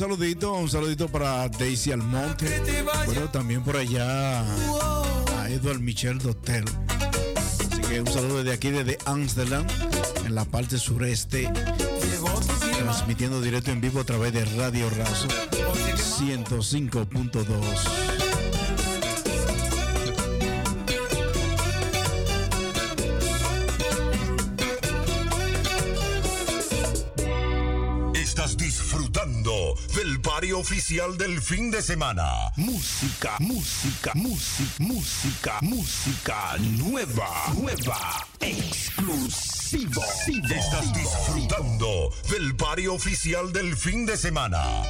saludito, un saludito para Daisy Almonte. Bueno, también por allá a Edward Michel Dotel. Así que un saludo desde aquí, desde Amsterdam, en la parte sureste, transmitiendo directo en vivo a través de Radio Razo oye, que 105.2. oficial del fin de semana. Música, música, música, música, música nueva, nueva, exclusivo. Estás disfrutando del party oficial del fin de semana.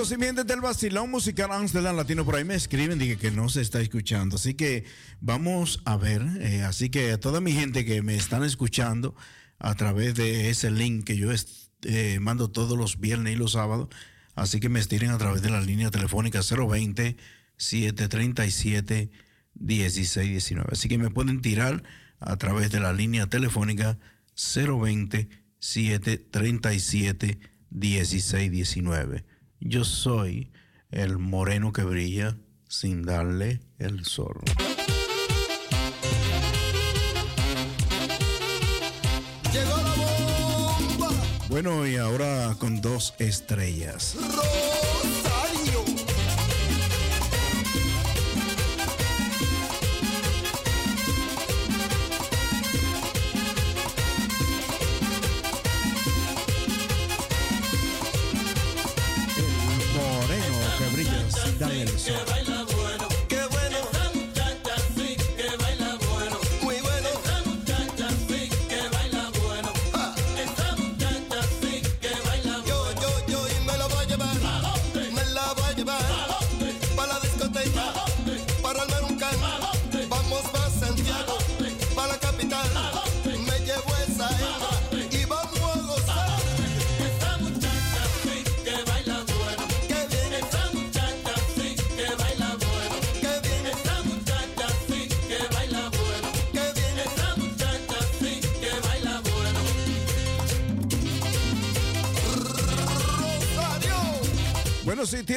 Bueno, si mi gente del Vacilón Musical Amsterdam Latino por ahí me escriben, dije que no se está escuchando. Así que vamos a ver. eh, así que a toda mi gente que me están escuchando a través de ese link que yo eh, mando todos los viernes y los sábados. Así que me estiren a través de la línea telefónica 020 737 1619. Así que me pueden tirar a través de la línea telefónica 020 737 1619. Yo soy el moreno que brilla sin darle el sol. Llegó la bomba, Bueno, y ahora con dos estrellas. Rosario.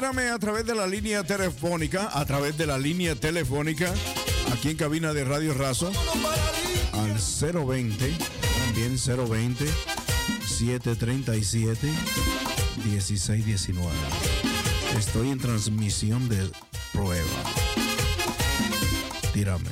Tírame a través de la línea telefónica, a través de la línea telefónica, aquí en cabina de Radio Razo, al 020, también 020 737 1619. Estoy en transmisión de prueba. Tírame.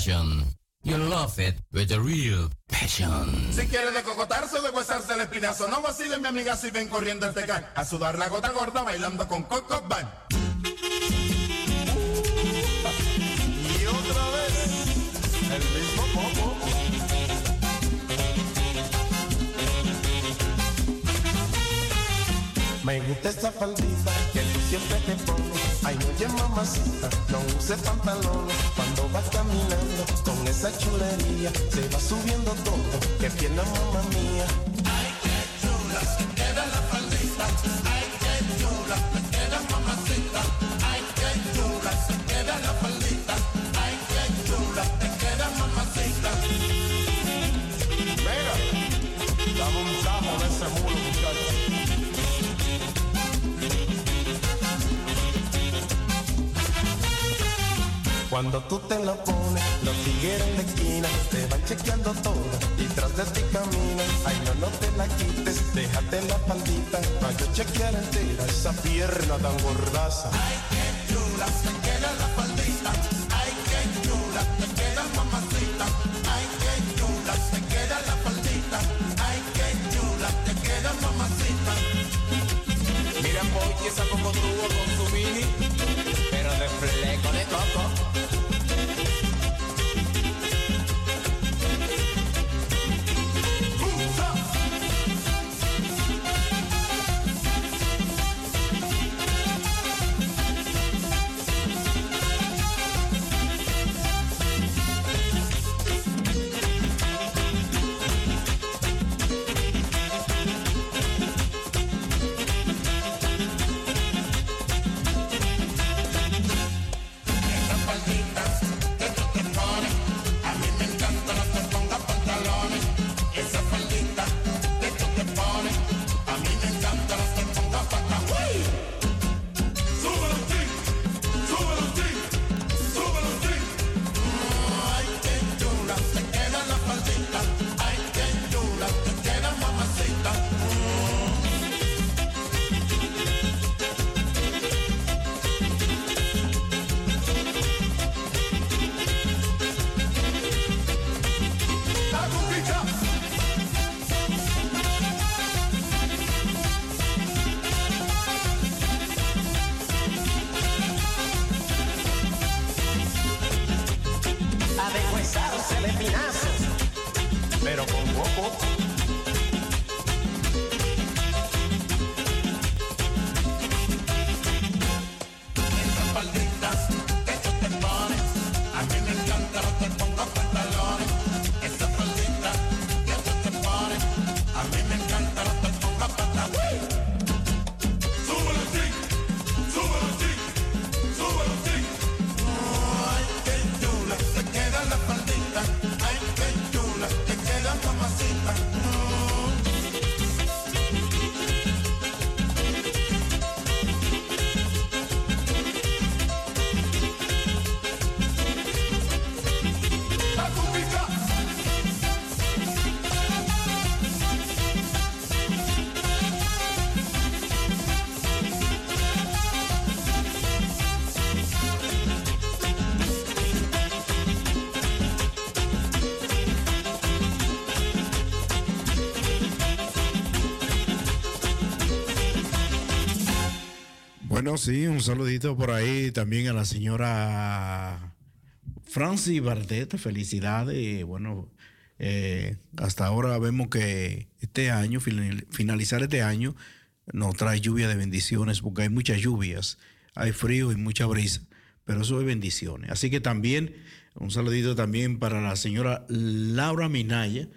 Fashion. You love it with a real passion. Si quiere de cocotarse o de gozarse el espinazo, no vacile mi amiga si ven corriendo el tecan. A sudar la gota gorda bailando con Coco Band. Y otra vez, el mismo popo. Me gusta esa faldita que tú siempre te pones. Ay, oye mamacita, no use pantalones. Vas caminando con esa chulería, se va subiendo todo. Que pierna mamá mía. En la esquina te van chequeando todo y tras de ti caminan. Ay, no, no te la quites, déjate la faldita para yo chequear entera esa pierna tan gordaza. Sí, un saludito por ahí también a la señora Francis Bardet, felicidades. Bueno, eh, hasta ahora vemos que este año, final- finalizar este año, nos trae lluvia de bendiciones, porque hay muchas lluvias, hay frío y mucha brisa, pero eso es bendiciones. Así que también, un saludito también para la señora Laura Minaya.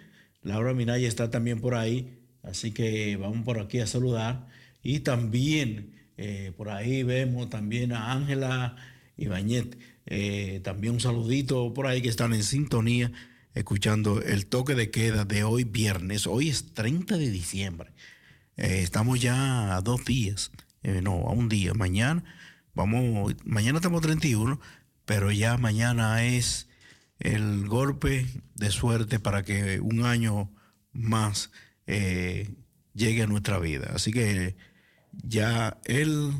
Laura Minaya está también por ahí, así que vamos por aquí a saludar. Y también eh, por ahí vemos también a Ángela Ibañet. Eh, también un saludito por ahí que están en sintonía, escuchando el toque de queda de hoy viernes. Hoy es 30 de diciembre. Eh, estamos ya a dos días, eh, no, a un día. Mañana, vamos, mañana estamos 31, pero ya mañana es el golpe de suerte para que un año más llegue a nuestra vida. Así que ya él,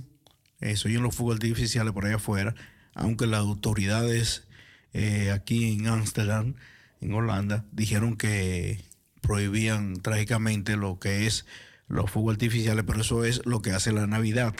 eso y en los fuegos artificiales por allá afuera, aunque las autoridades eh, aquí en Ámsterdam, en Holanda, dijeron que prohibían trágicamente lo que es los fuegos artificiales, pero eso es lo que hace la Navidad.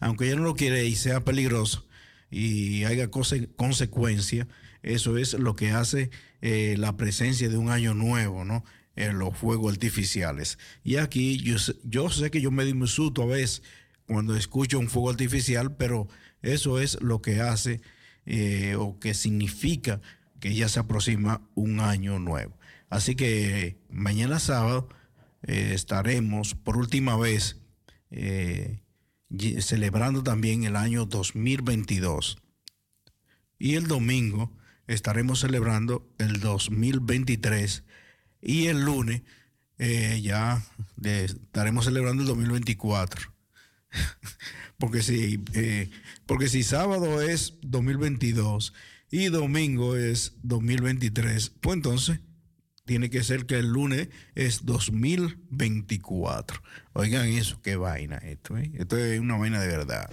Aunque ella no lo quiere y sea peligroso y haya conse- consecuencia, eso es lo que hace eh, la presencia de un año nuevo, ¿no? en los fuegos artificiales. Y aquí yo, sé que yo me di a veces cuando escucho un fuego artificial, pero eso es lo que hace eh, o que significa que ya se aproxima un año nuevo. Así que mañana sábado eh, estaremos por última vez eh, celebrando también el año 2022. Y el domingo estaremos celebrando el 2023 y el lunes eh, ya estaremos celebrando el 2024. porque, si, eh, porque si sábado es 2022 y domingo es 2023, pues entonces tiene que ser que el lunes es 2024. Oigan eso, qué vaina esto. ¿eh? Esto es una vaina de verdad.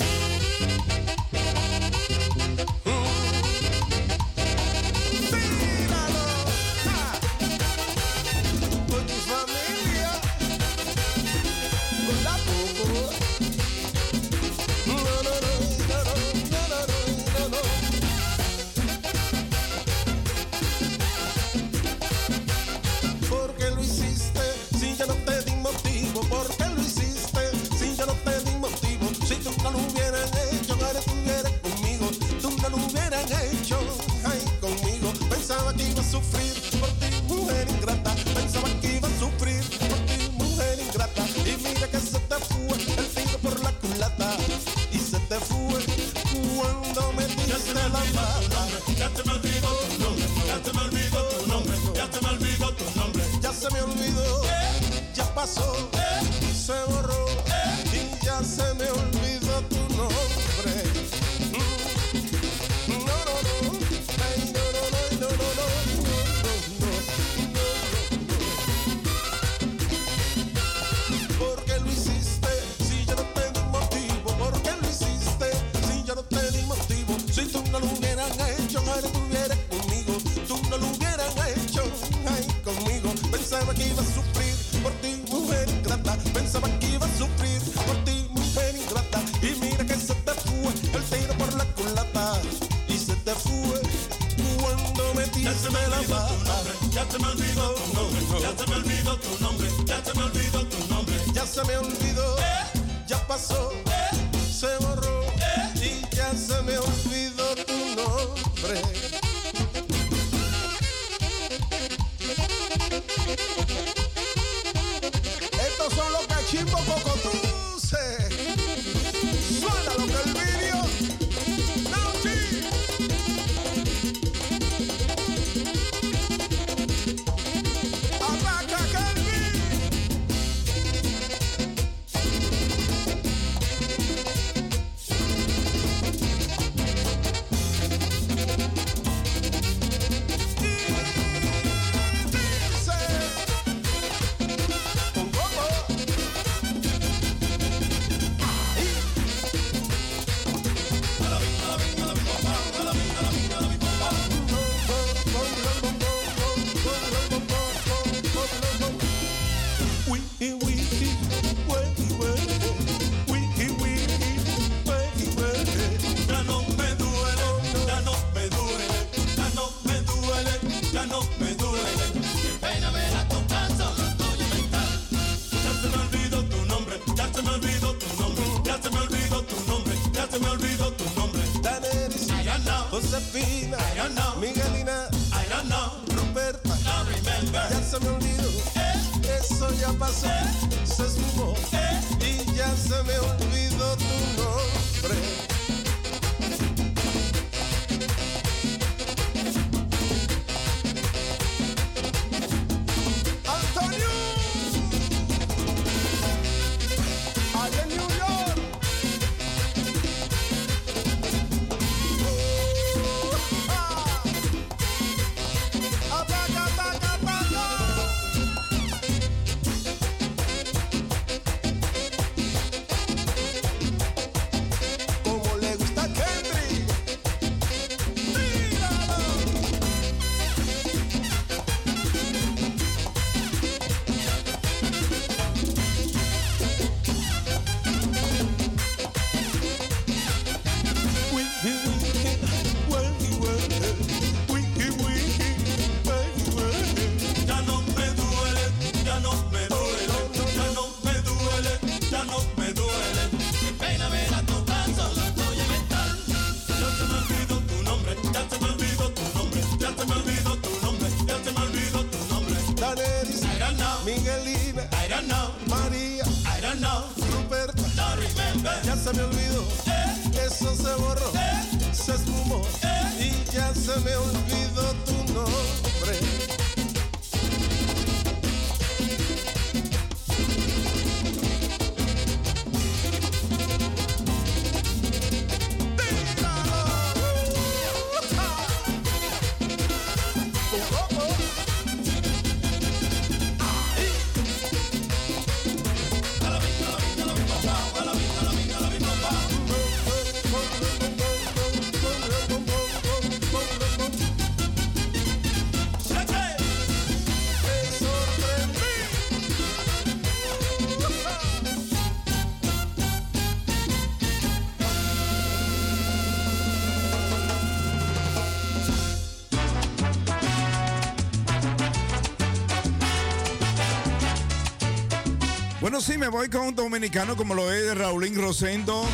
Bueno, sí, me voy con un dominicano como lo es Raulín Rosendo.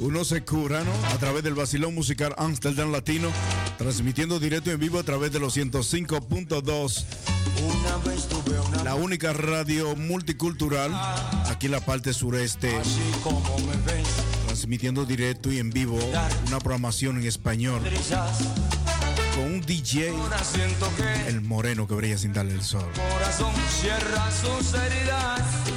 Uno se cura, ¿no? A través del vacilón musical Amsterdam Latino, transmitiendo directo en vivo a través de los 105.2. La única radio multicultural aquí en la parte sureste. Transmitiendo directo y en vivo una programación en español. Con un DJ, el moreno que brilla sin darle el sol. Corazón, cierra sus heridas.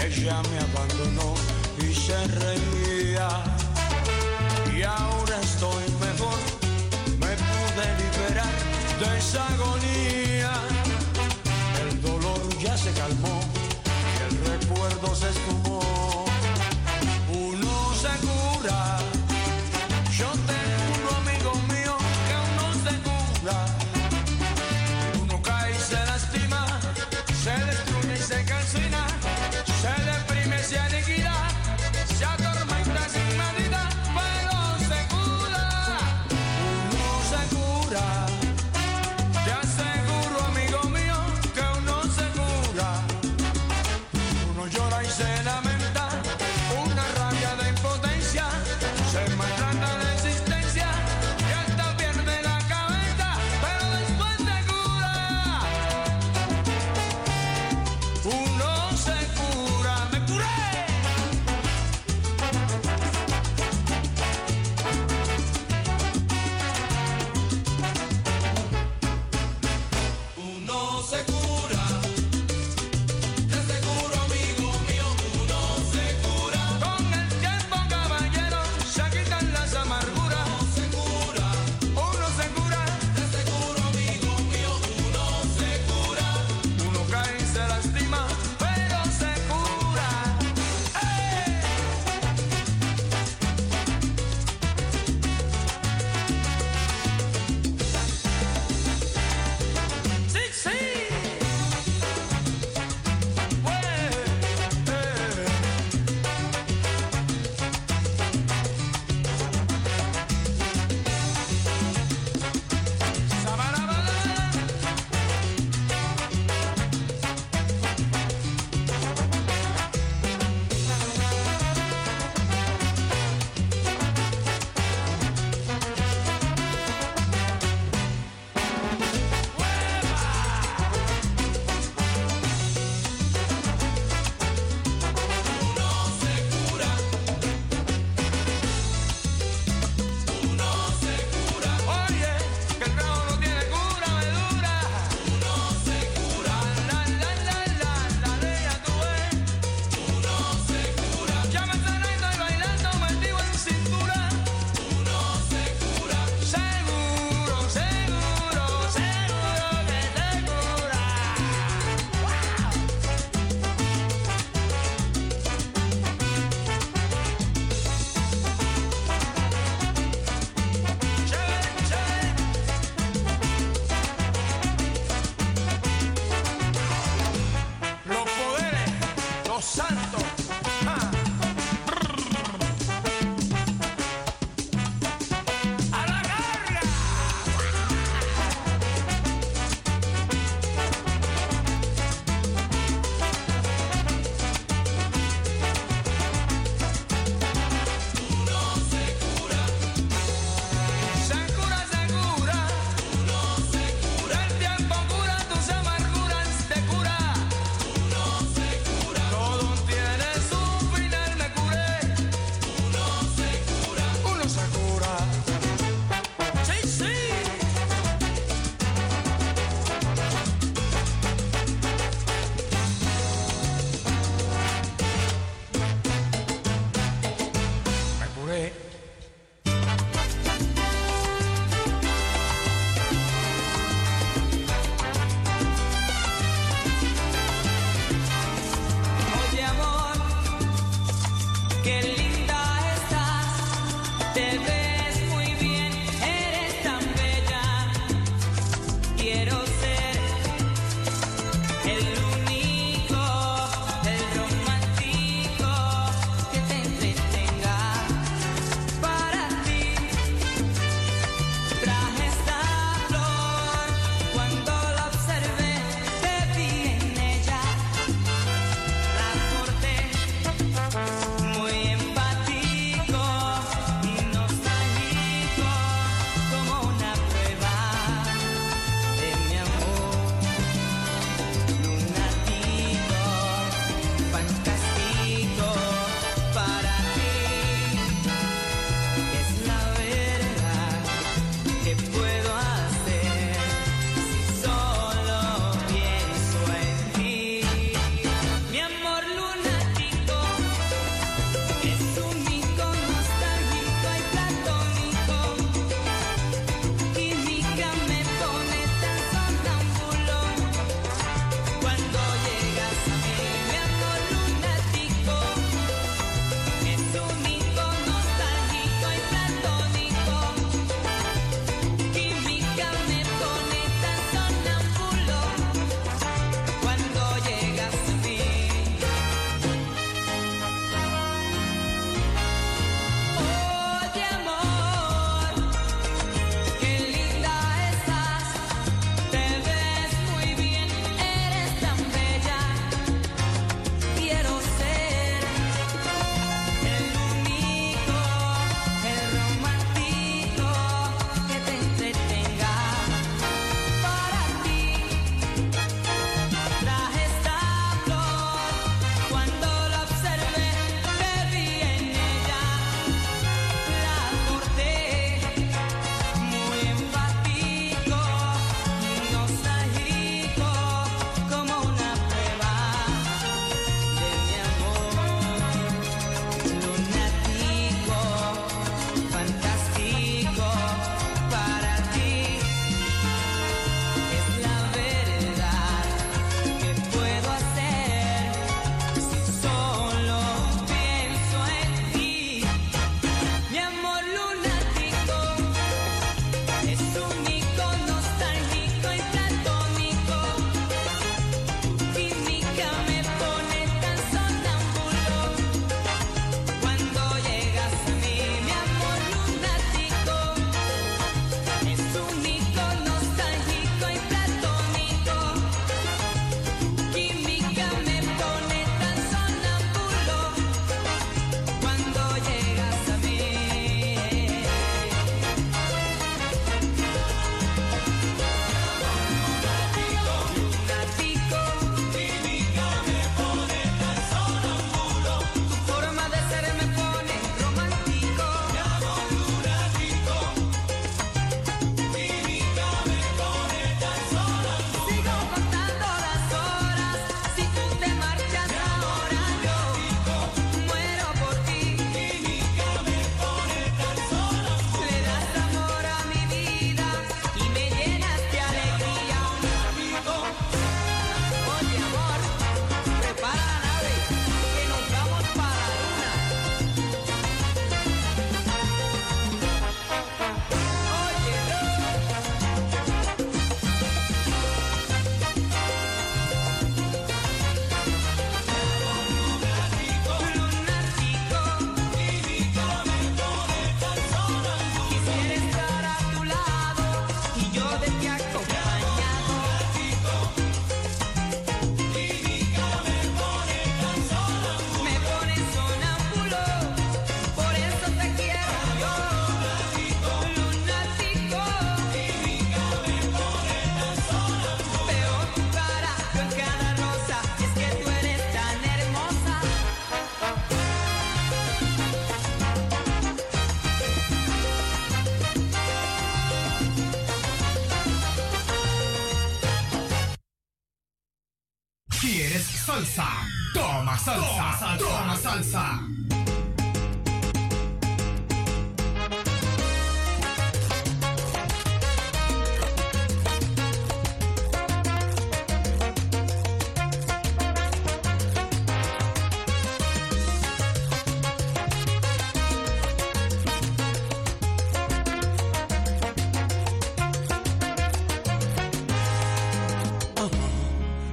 ella me abandonó y se reía. Y ahora estoy mejor, me pude liberar de esa agonía. El dolor ya se calmó y el recuerdo se estuvo.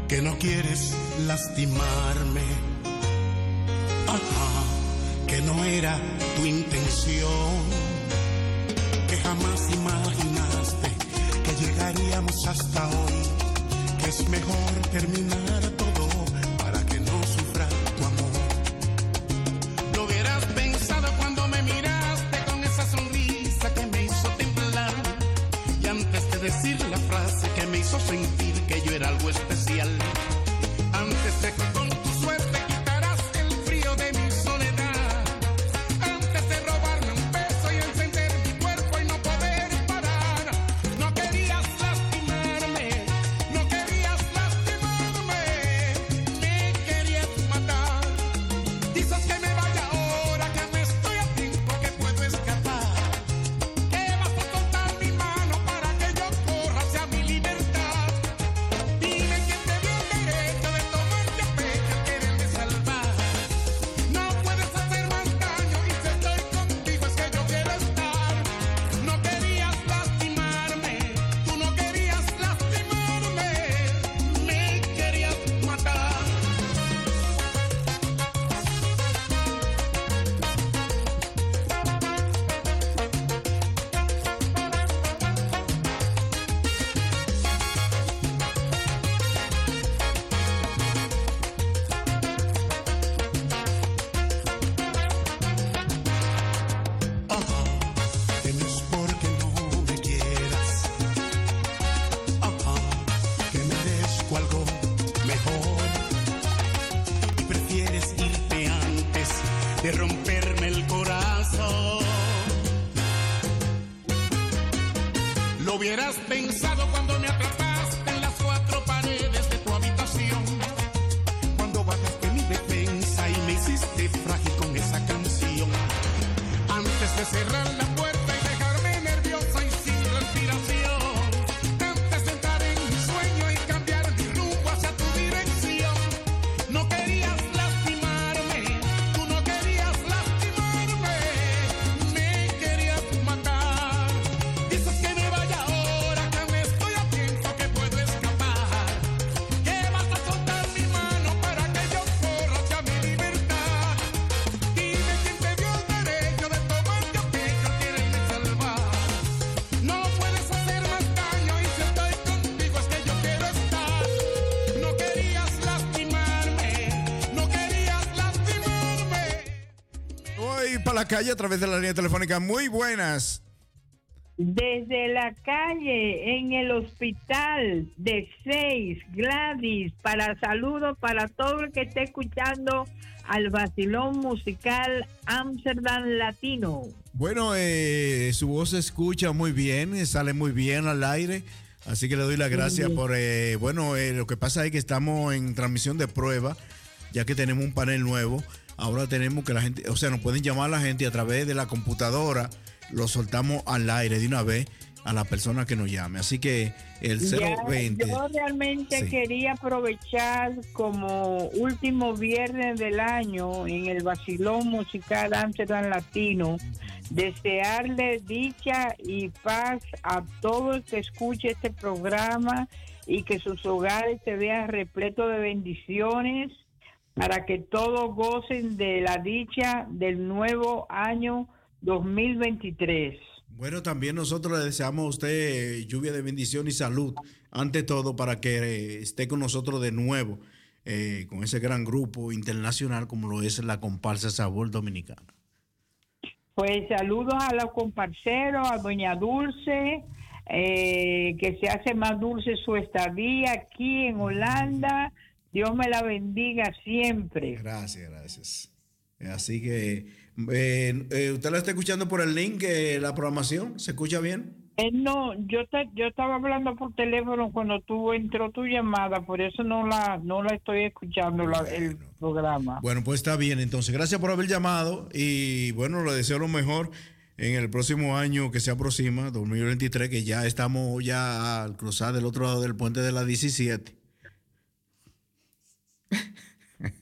Que no quieres lastimarme. Hubieras pensado cuando me atrapaste en las cuatro paredes de tu habitación. Cuando bajaste mi defensa y me hiciste frágil con esa canción. Antes de cerrar calle a través de la línea telefónica. Muy buenas. Desde la calle, en el hospital de Seis, Gladys, para saludos para todo el que esté escuchando al vacilón musical Amsterdam Latino. Bueno, eh, su voz se escucha muy bien, sale muy bien al aire. Así que le doy las gracias por, eh, bueno, eh, lo que pasa es que estamos en transmisión de prueba, ya que tenemos un panel nuevo. Ahora tenemos que la gente, o sea, nos pueden llamar a la gente a través de la computadora, lo soltamos al aire de una vez a la persona que nos llame. Así que el Ya, 020. yo realmente Sí. quería aprovechar como último viernes del año en el vacilón musical Amsterdam Latino, desearle dicha y paz a todo el que escuche este programa y que sus hogares se vean repletos de bendiciones para que todos gocen de la dicha del nuevo año 2023. Bueno, también nosotros le deseamos a usted eh, lluvia de bendición y salud, ante todo, para que eh, esté con nosotros de nuevo, eh, con ese gran grupo internacional como lo es la comparsa Sabor Dominicana. Pues saludos a los comparceros, a Doña Dulce, eh, que se hace más dulce su estadía aquí en Holanda. Dios me la bendiga siempre. Gracias, gracias. Así que, eh, eh, ¿usted la está escuchando por el link, eh, la programación? ¿Se escucha bien? Eh, no, yo te, yo estaba hablando por teléfono cuando tú entró tu llamada, por eso no la no la estoy escuchando la- el programa. Bueno, pues está bien. Entonces, gracias por haber llamado y bueno, le deseo lo mejor en el próximo año que se aproxima, 2023, que ya estamos ya al cruzar del otro lado del puente de la 17.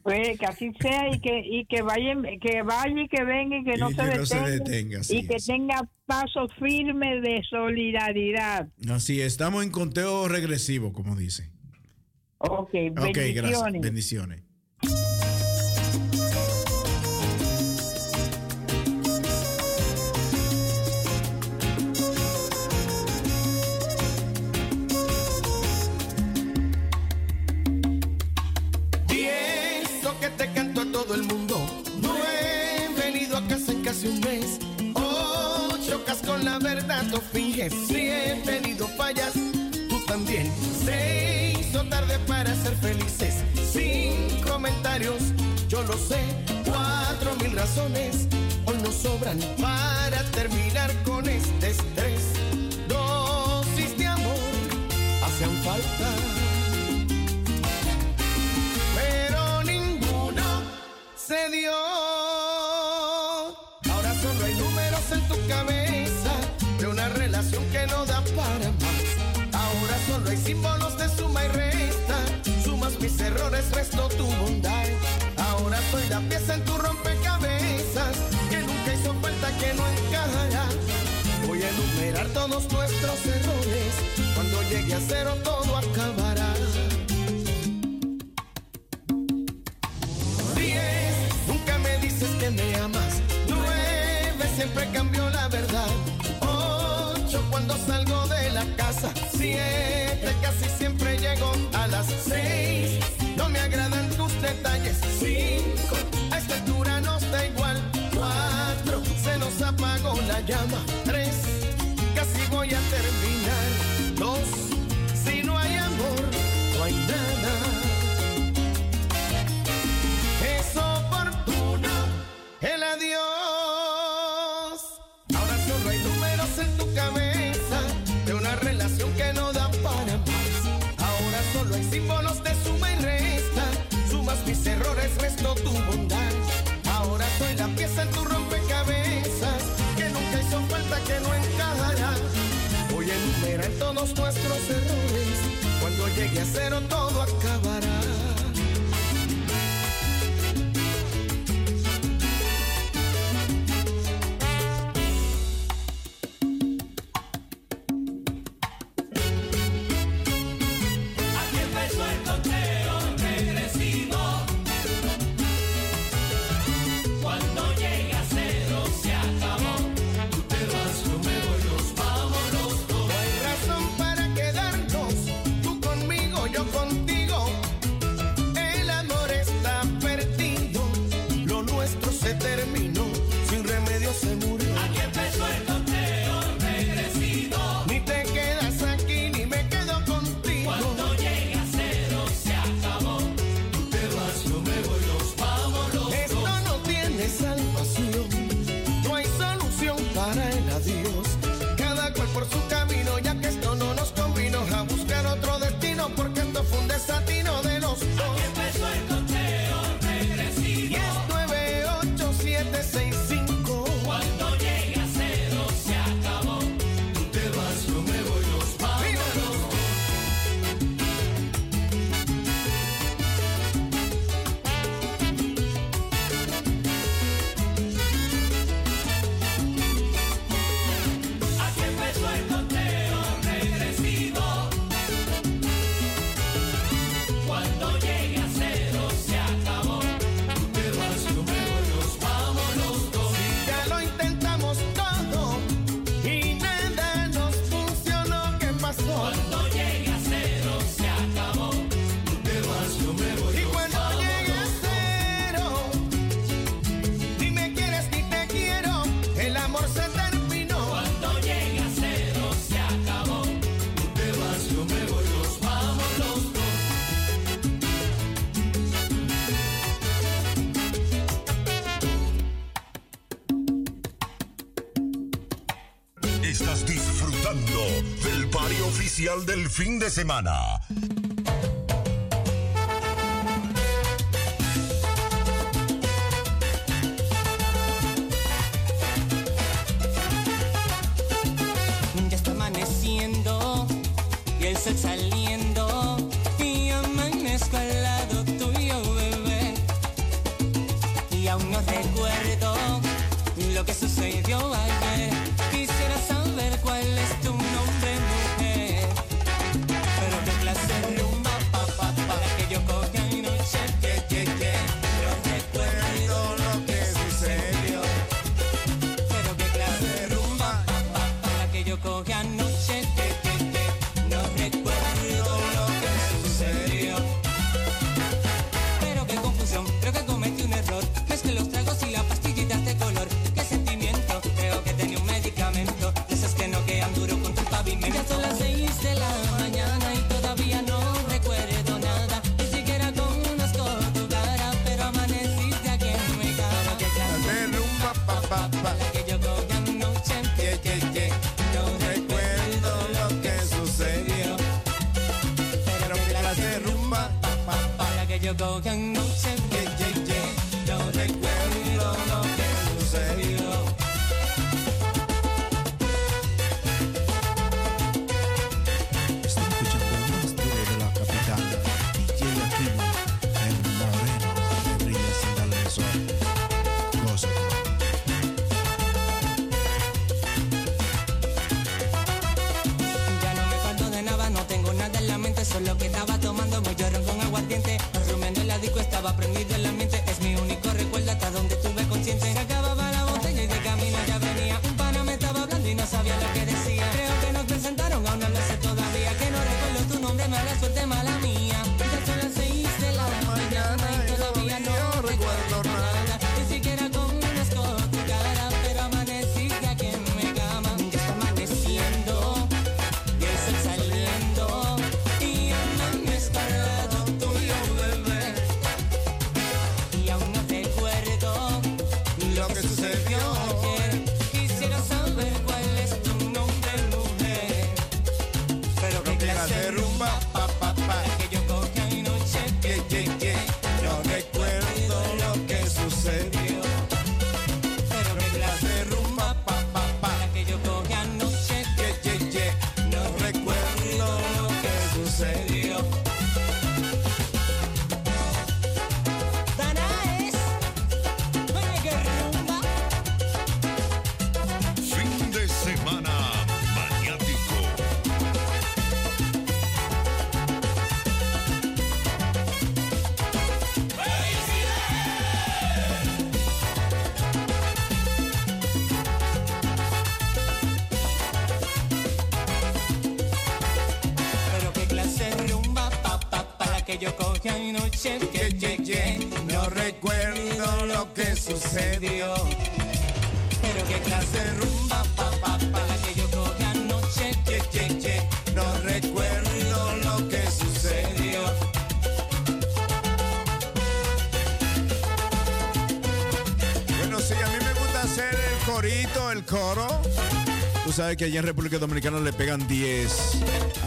Pues que así sea y que y que vaya que vaya y que venga y que no, Y se, que no se detenga, y que tenga paso firme de solidaridad. Así, estamos en conteo regresivo, como dice. Ok, Ok, gracias. bendiciones. Finges. Si he venido fallas, tú también. Se hizo tarde para ser felices. Sin comentarios, yo lo sé. Cuatro mil razones hoy nos sobran para terminar con este estrés. Dosis de amor hacen falta pero ninguno se dio. Ahora solo hay números en tu cabeza que no da para más. Ahora solo hay símbolos de suma y resta. Sumas mis errores, resto tu bondad. Ahora soy la pieza en tu rompecabezas que nunca hizo falta que no encajará. Voy a enumerar todos nuestros errores. Cuando llegue a cero todo acabará. Diez, nunca me dices que me amas. Nueve, siempre cambio cuando salgo de la casa. Siete, casi siempre llego a las seis. No me agradan tus detalles. Cinco, a esta altura nos da igual. Cuatro, se nos apagó la llama. Tres, casi voy a terminar. En tu rompecabezas que nunca hizo falta que no encajará. Voy a enumerar todos nuestros errores. Cuando llegue a cero todo acabará. fin de semana. ye, ye, ye, ye, no recuerdo lo que sucedió. Pero que clase rumba, pa, pa, pa, la que yo toqué anoche, ye, ye, ye, no recuerdo lo que sucedió. Bueno, sí, a mí me gusta hacer el corito, el coro. Tú sabes que allá en República Dominicana le pegan 10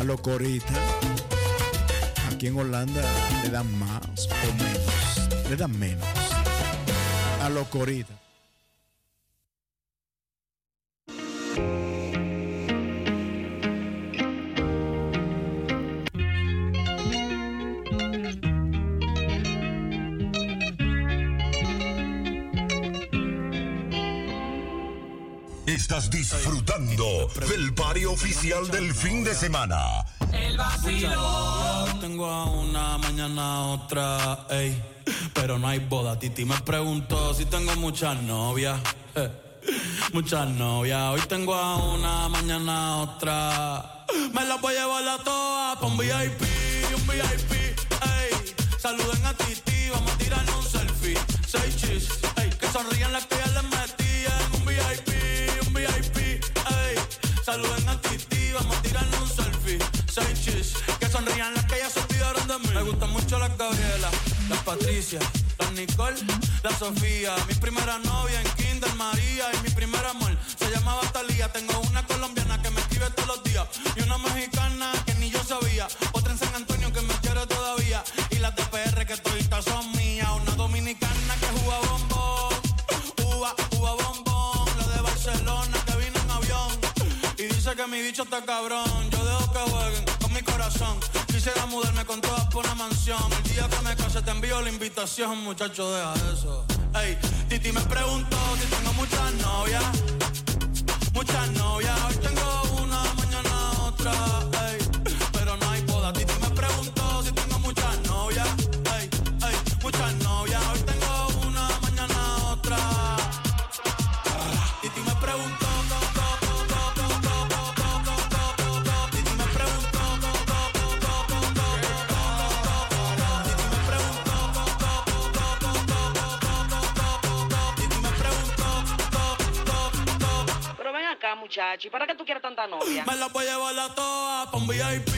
a los coritas. Aquí en Holanda le dan más o menos. Le dan menos. A lo corrida. Estás disfrutando del pario oficial del fin de semana el vacilo. Tengo a una, mañana otra, ey. Pero no hay boda. Titi me preguntó si tengo muchas novias. Muchas novias. Hoy tengo a una, mañana otra. Me las voy a llevar a todas con VIP, un VIP, ey. Saluden a Titi, vamos a tirar un selfie. Seis chis, ey. Que sonrían las que ya les metían un VIP, un VIP, ey. Saluden a Titi, vamos a tirar un selfie. Que sonrían las que ya se olvidaron de mí. Me gustan mucho las Gabriela, las Patricia, las Nicole, la Sofía. Mi primera novia en Kinder María. Y mi primer amor se llamaba Talía. Tengo una colombiana que me escribe todos los días. Y una mexicana que ni yo sabía. Otra en San Antonio que me quiere todavía. Y las de PR que todavía son mías. Una dominicana que juega bombón. Uva, uva bombón. La de Barcelona que vino en avión. Y dice que mi bicho está cabrón Mudarme con todas por una mansión. El día que me case te envío la invitación, muchacho, deja eso. Ey, Titi me preguntó si tengo muchas novias. Muchas novias, hoy tengo una, mañana otra. Ey, muchacho, ¿y para qué tú quieres tanta novia? Me la voy a llevar a todas pa' un VIP,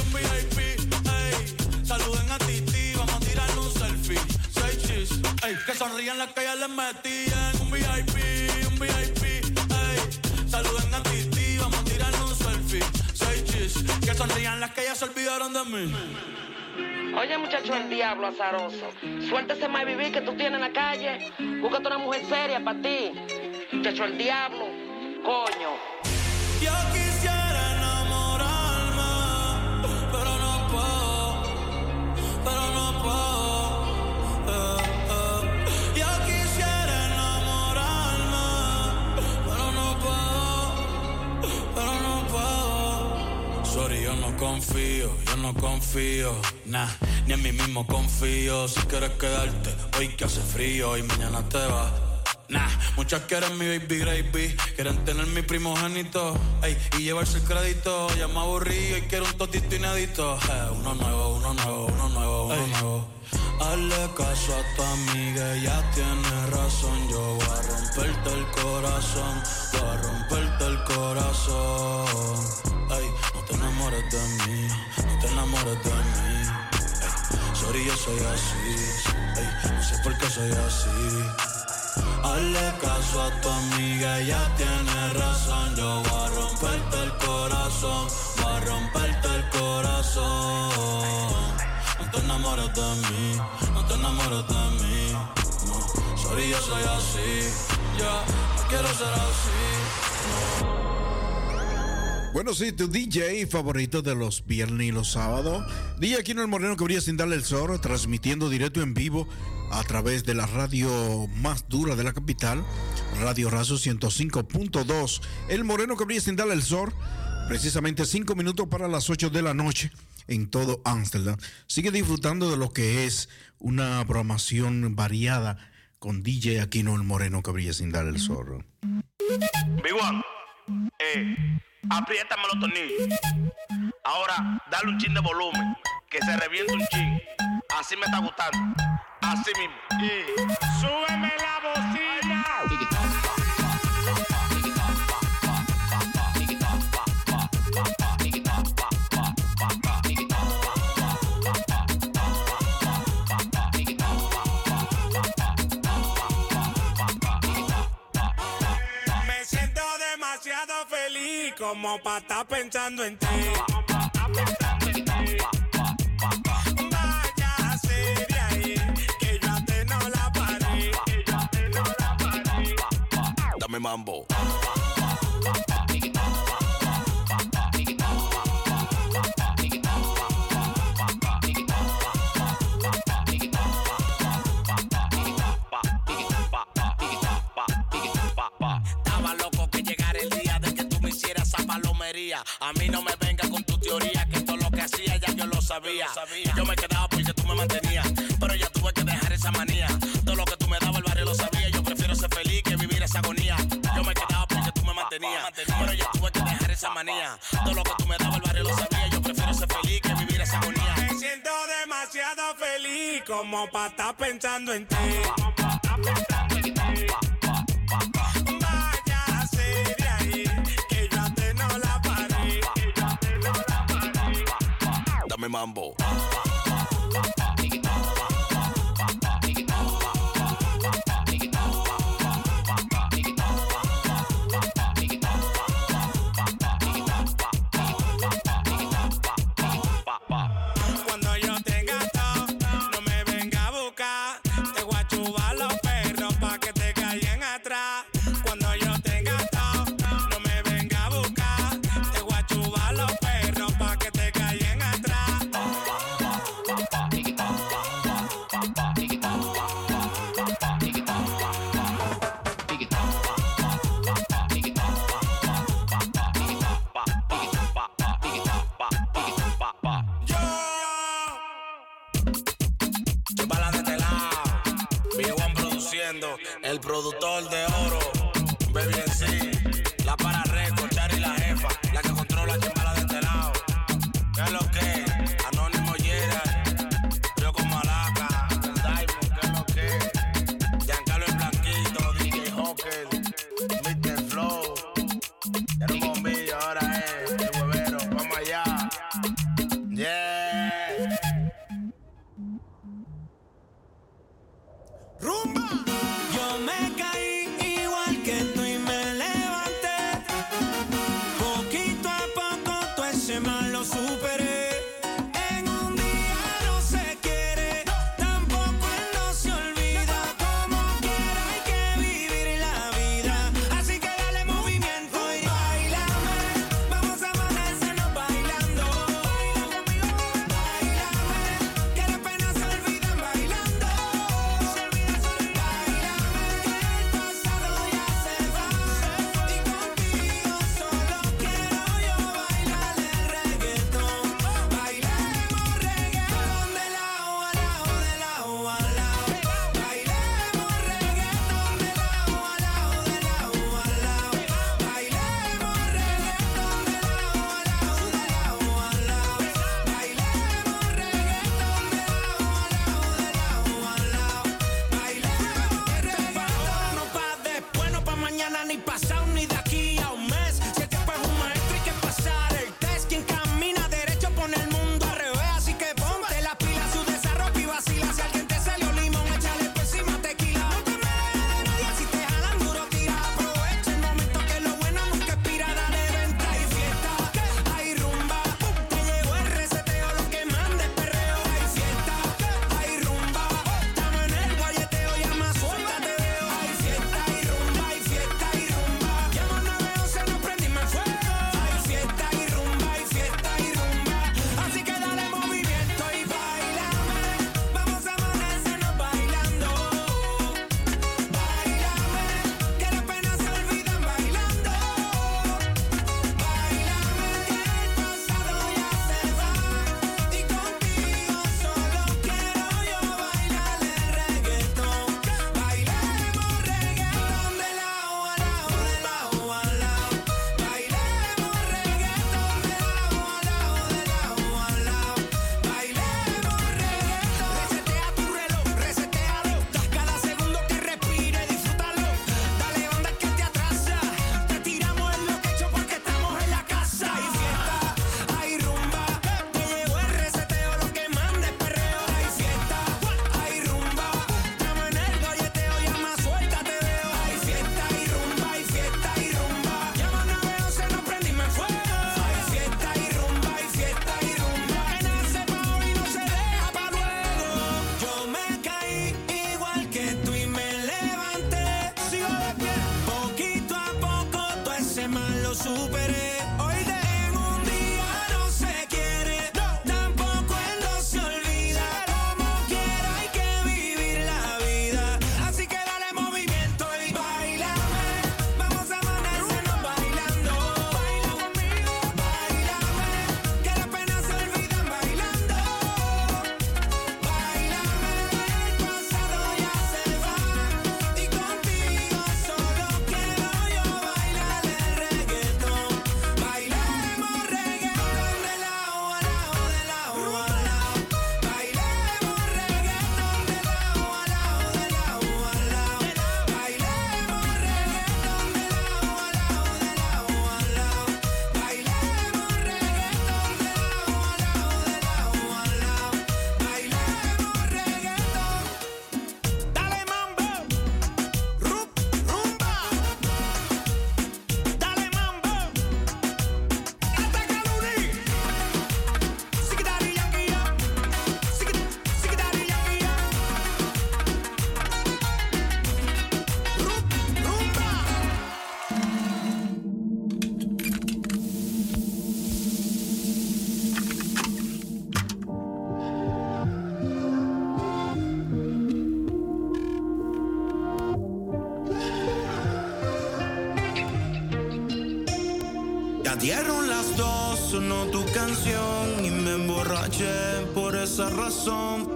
un VIP, ey. Saluden a Titi, vamos a tirarle un selfie. Seis chis, ey. Que sonrían las que ya les metían. Un VIP, un VIP, ey. Saluden a Titi, vamos a tirarle un selfie. Seis chis, que sonrían las que ya se olvidaron de mí. Oye, muchacho, el diablo azaroso. Suéltese más vivir que tú tienes en la calle. Búscate una mujer seria para ti. Muchacho, el diablo. Coño. Yo quisiera enamorarme, pero no puedo, pero no puedo. eh, eh. Yo quisiera enamorarme, pero no puedo, pero no puedo. Sorry, yo no confío, yo no confío, nah, ni en mí mismo confío. Si quieres quedarte, hoy que hace frío y mañana te vas. Nah, muchas quieren mi baby gravy, quieren tener mi primogénito, ey, y llevarse el crédito. Ya me aburrí y quiero un totito inédito. Eh, uno nuevo, uno nuevo, uno nuevo, uno nuevo. Hazle caso a tu amiga, ella tiene razón. Yo voy a romperte el corazón, voy a romperte el corazón. Ey, no te enamores de mí, no te enamores de mí. Ey, sorry, yo soy así, ey, no sé por qué soy así. Hazle caso a tu amiga, ella tiene razón. Yo voy a romperte el corazón, voy a romperte el corazón. No te enamores de mí, no te enamores de mí. No, sorry, yo soy así, ya, no quiero ser así. Bueno, sí, tu DJ favorito de los viernes y los sábados. DJ Aquino el Moreno que brilla sin darle el sol, transmitiendo directo en vivo a través de la radio más dura de la capital, Radio Razo 105.2. El Moreno que brilla sin darle el sol, precisamente 5 minutos para las 8 de la noche en todo Ámsterdam. Sigue disfrutando de lo que es una programación variada con DJ Aquino el Moreno que brilla sin darle el sol. Big One, eh, apriétame los tornillos. Ahora, dale un chin de volumen, que se reviente un chin. Así me está gustando. Así mismo. Y súbeme la bocina. Como para estar pensando en ti. Váyase de ahí, que yo yo ateno la pared. Dame mambo. Sabía. Yo me quedaba porque tú me mantenías. Pero ya tuve que dejar esa manía. Todo lo que tú me dabas el barrio lo sabía. Yo prefiero ser feliz que vivir esa agonía. Yo me quedaba porque tú me mantenías. Pero ya tuve que dejar esa manía. Todo lo que tú me dabas el barrio lo sabía. Yo prefiero ser feliz que vivir esa agonía. Me siento demasiado feliz como para estar pensando en ti. Dame mambo.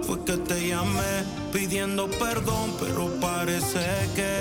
fue que te llamé pidiendo perdón, pero parece que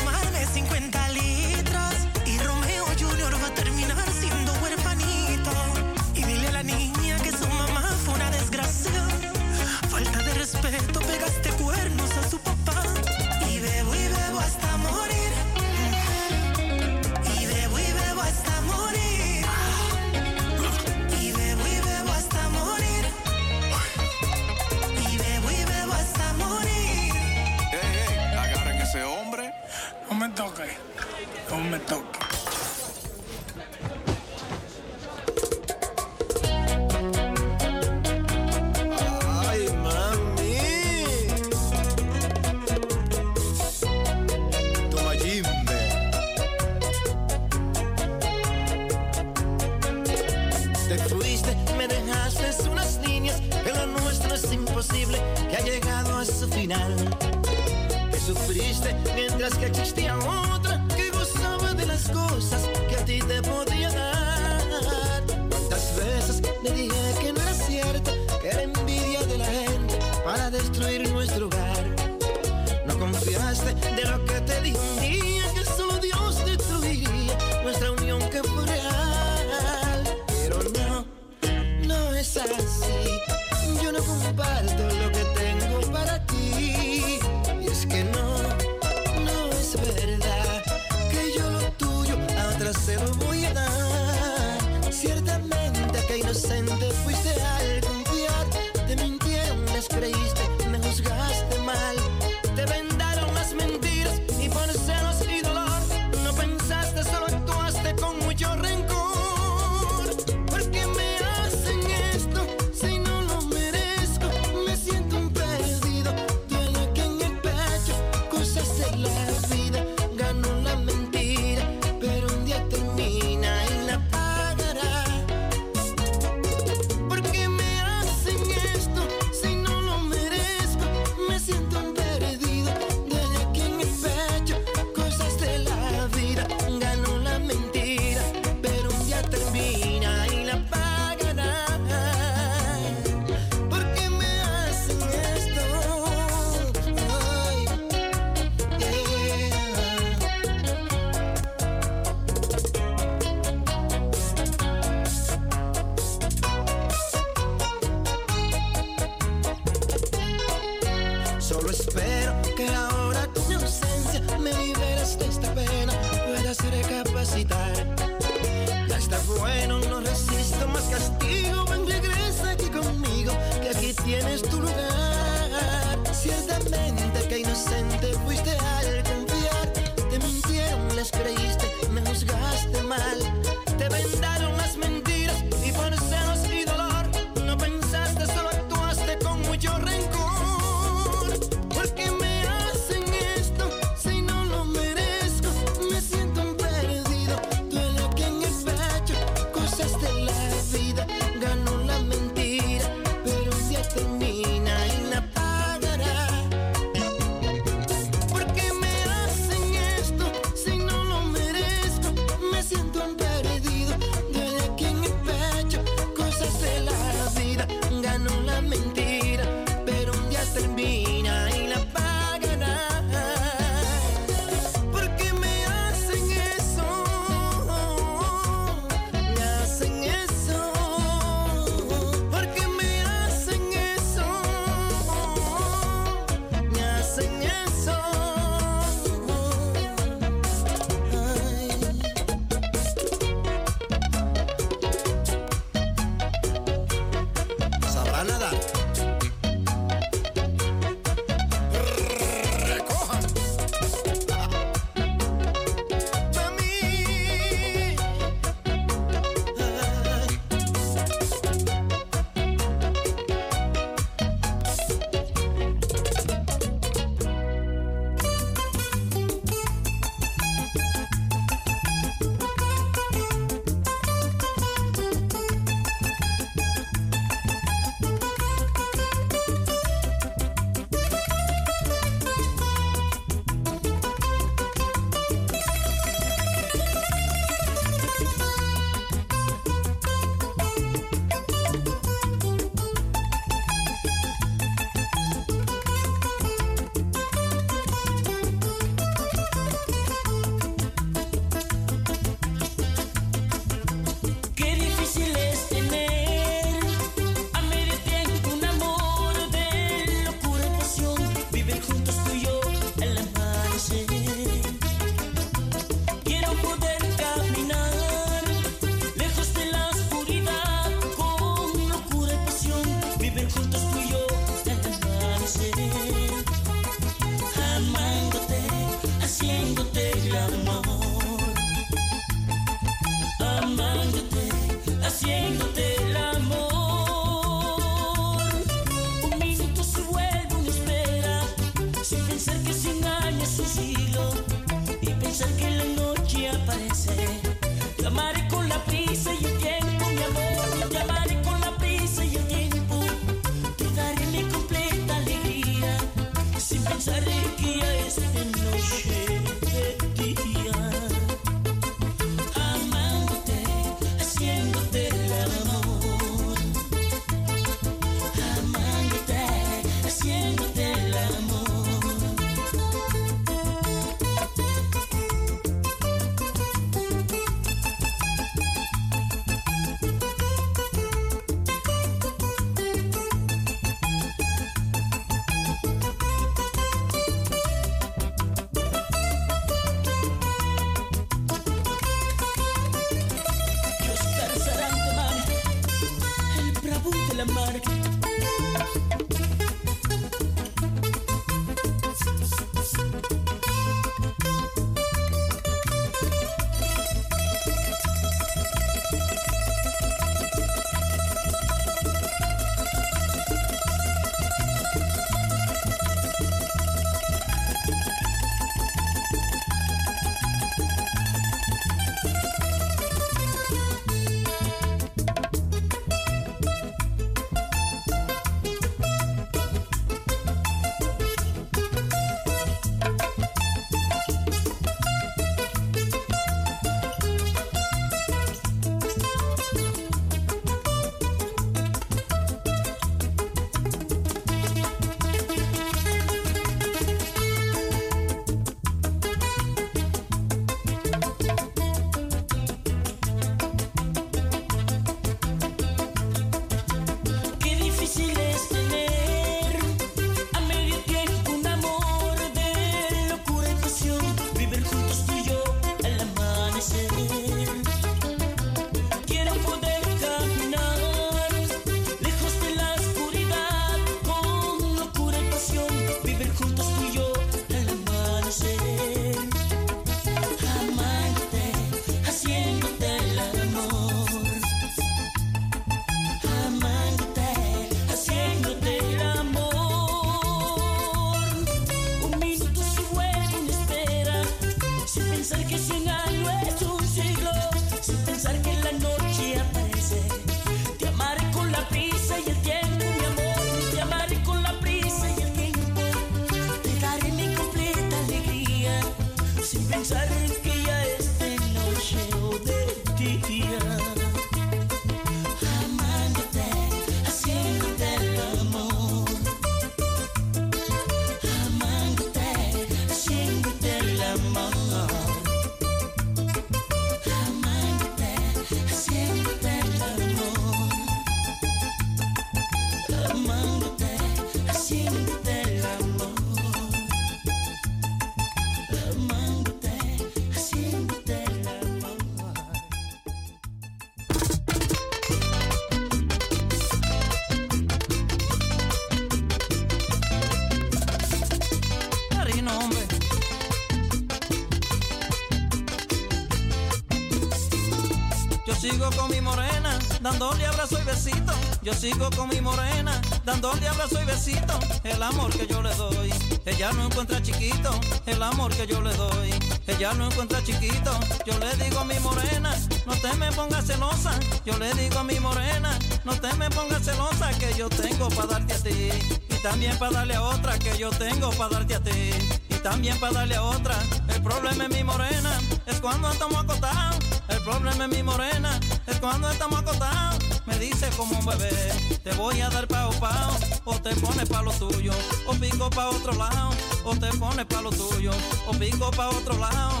sigo con mi morena, dándole abrazo y besito. Yo sigo con mi morena, dándole abrazo y besito. El amor que yo le doy, ella no encuentra chiquito. El amor que yo le doy, ella no encuentra chiquito. Yo le digo a mi morena, no te me pongas celosa. Yo le digo a mi morena, no te me pongas celosa que yo tengo para darte a ti. Y también para darle a otra que yo tengo para darte a ti. Y también para darle a otra. El problema es mi morena, es cuando estamos acostados. El problema es mi morena, es cuando estamos acostados. Me dice como un bebé, te voy a dar pao pao, o te pones pa' lo tuyo, o pico pa' otro lado, o te pones pa' lo tuyo, o pico pa' otro lado.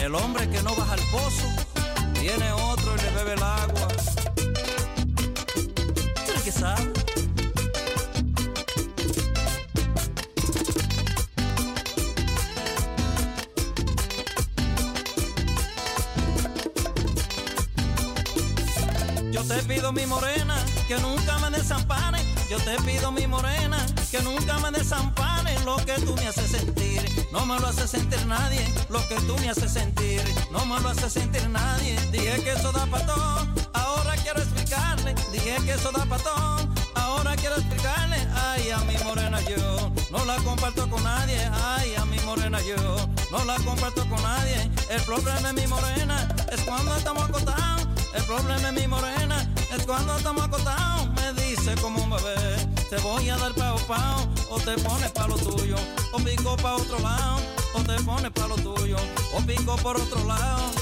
El hombre que no baja al pozo, tiene otro y le bebe el agua. ¿Tú eres que? Mi morena que nunca me desampare. Yo te pido mi morena que nunca me desampare. Lo que tú me haces sentir, no me lo hace sentir nadie. Lo que tú me haces sentir, no me lo hace sentir nadie. Dije que eso da pa' todo, ahora quiero explicarle. Dije que eso da pa' todo, ahora quiero explicarle. Ay, a mi morena yo no la comparto con nadie. Ay, a mi morena yo no la comparto con nadie. El problema es mi morena, es cuando estamos acostados. El problema es mi morena, es cuando estamos acostados. Me dice como un bebé, te voy a dar pao pao, o te pones pa' lo tuyo, o pico pa' otro lado, o te pones pa' lo tuyo, o pico por otro lado.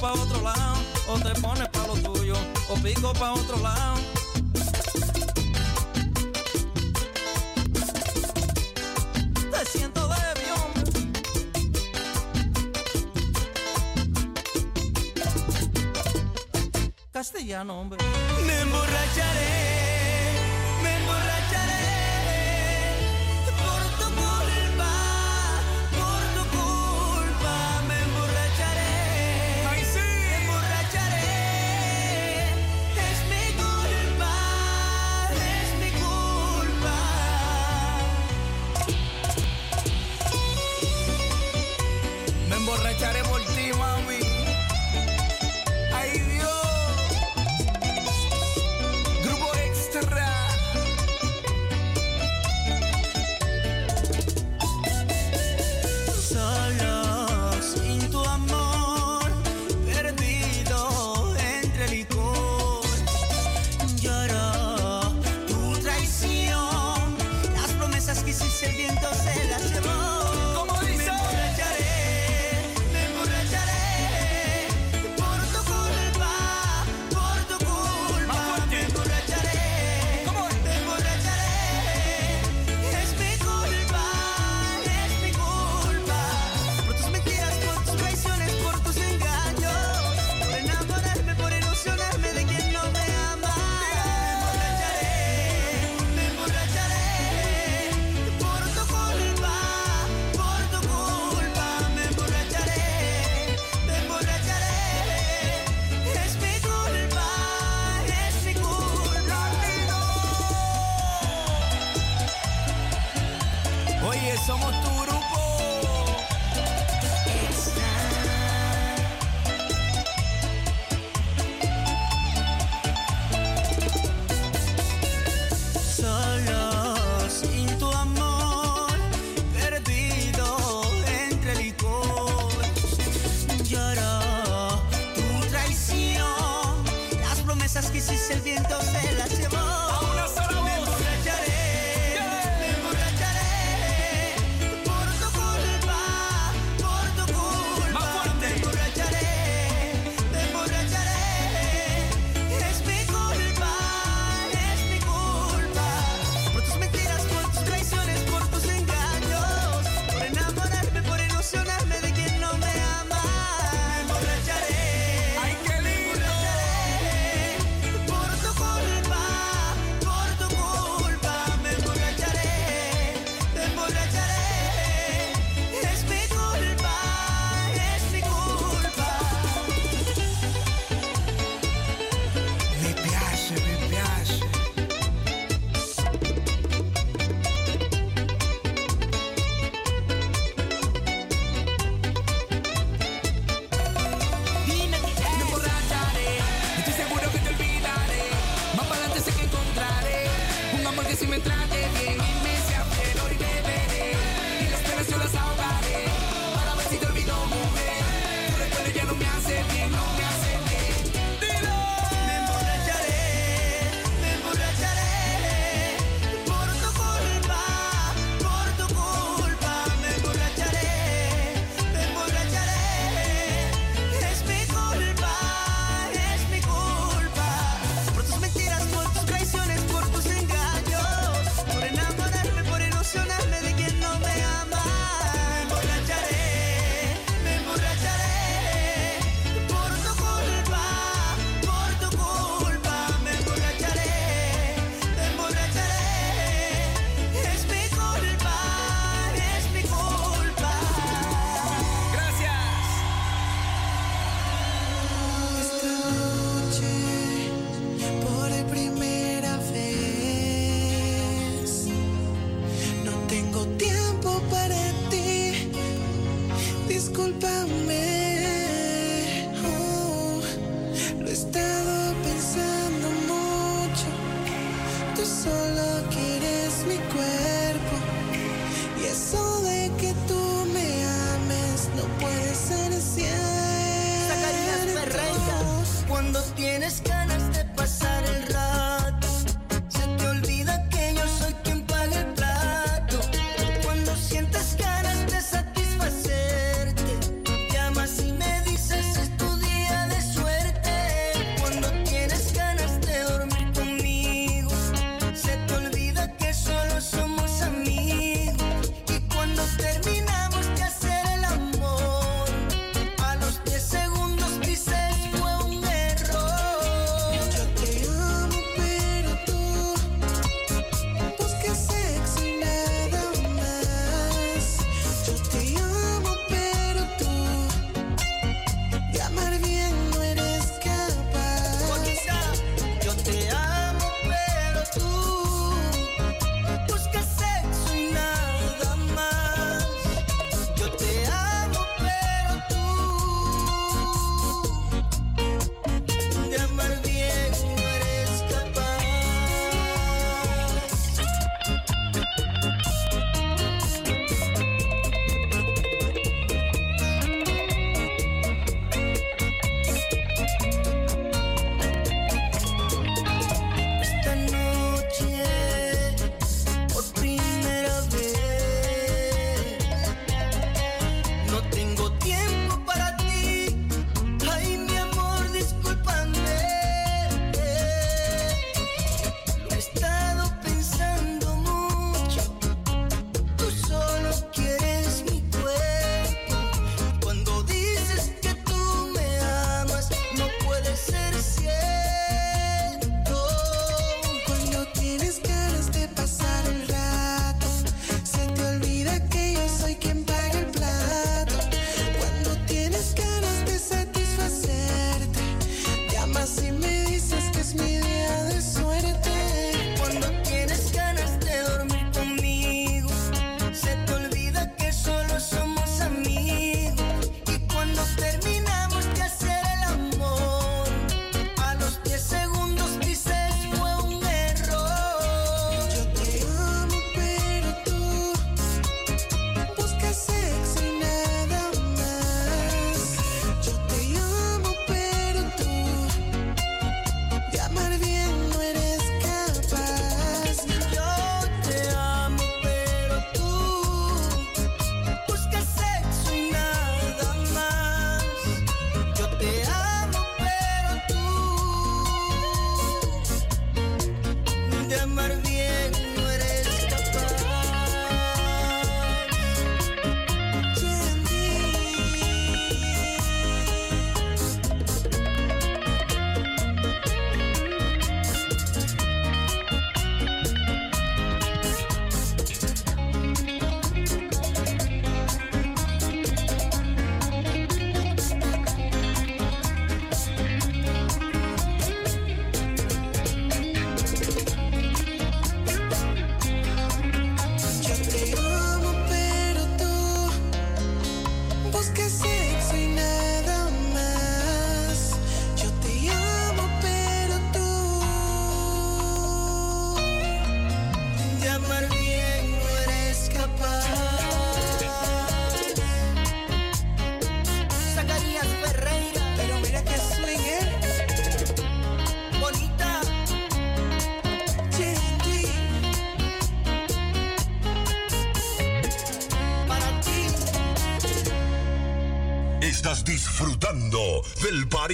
Pa' otro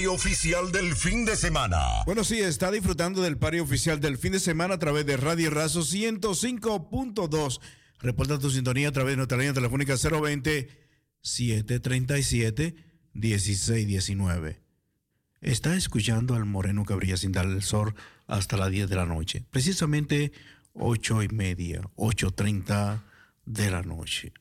Oficial del fin de semana. Bueno, sí, está disfrutando del Party Oficial del fin de semana a través de Radio Razo 105.2. Reporta tu sintonía a través de nuestra línea telefónica 020-737-1619. Está escuchando al Moreno que brilla sin darle el sol hasta las 10 de la noche. Precisamente 8 y media, 8.30 de la noche.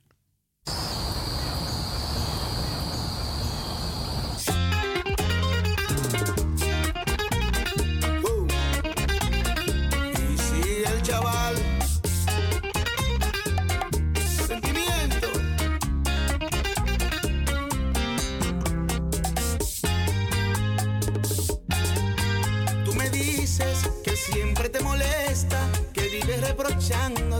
想你。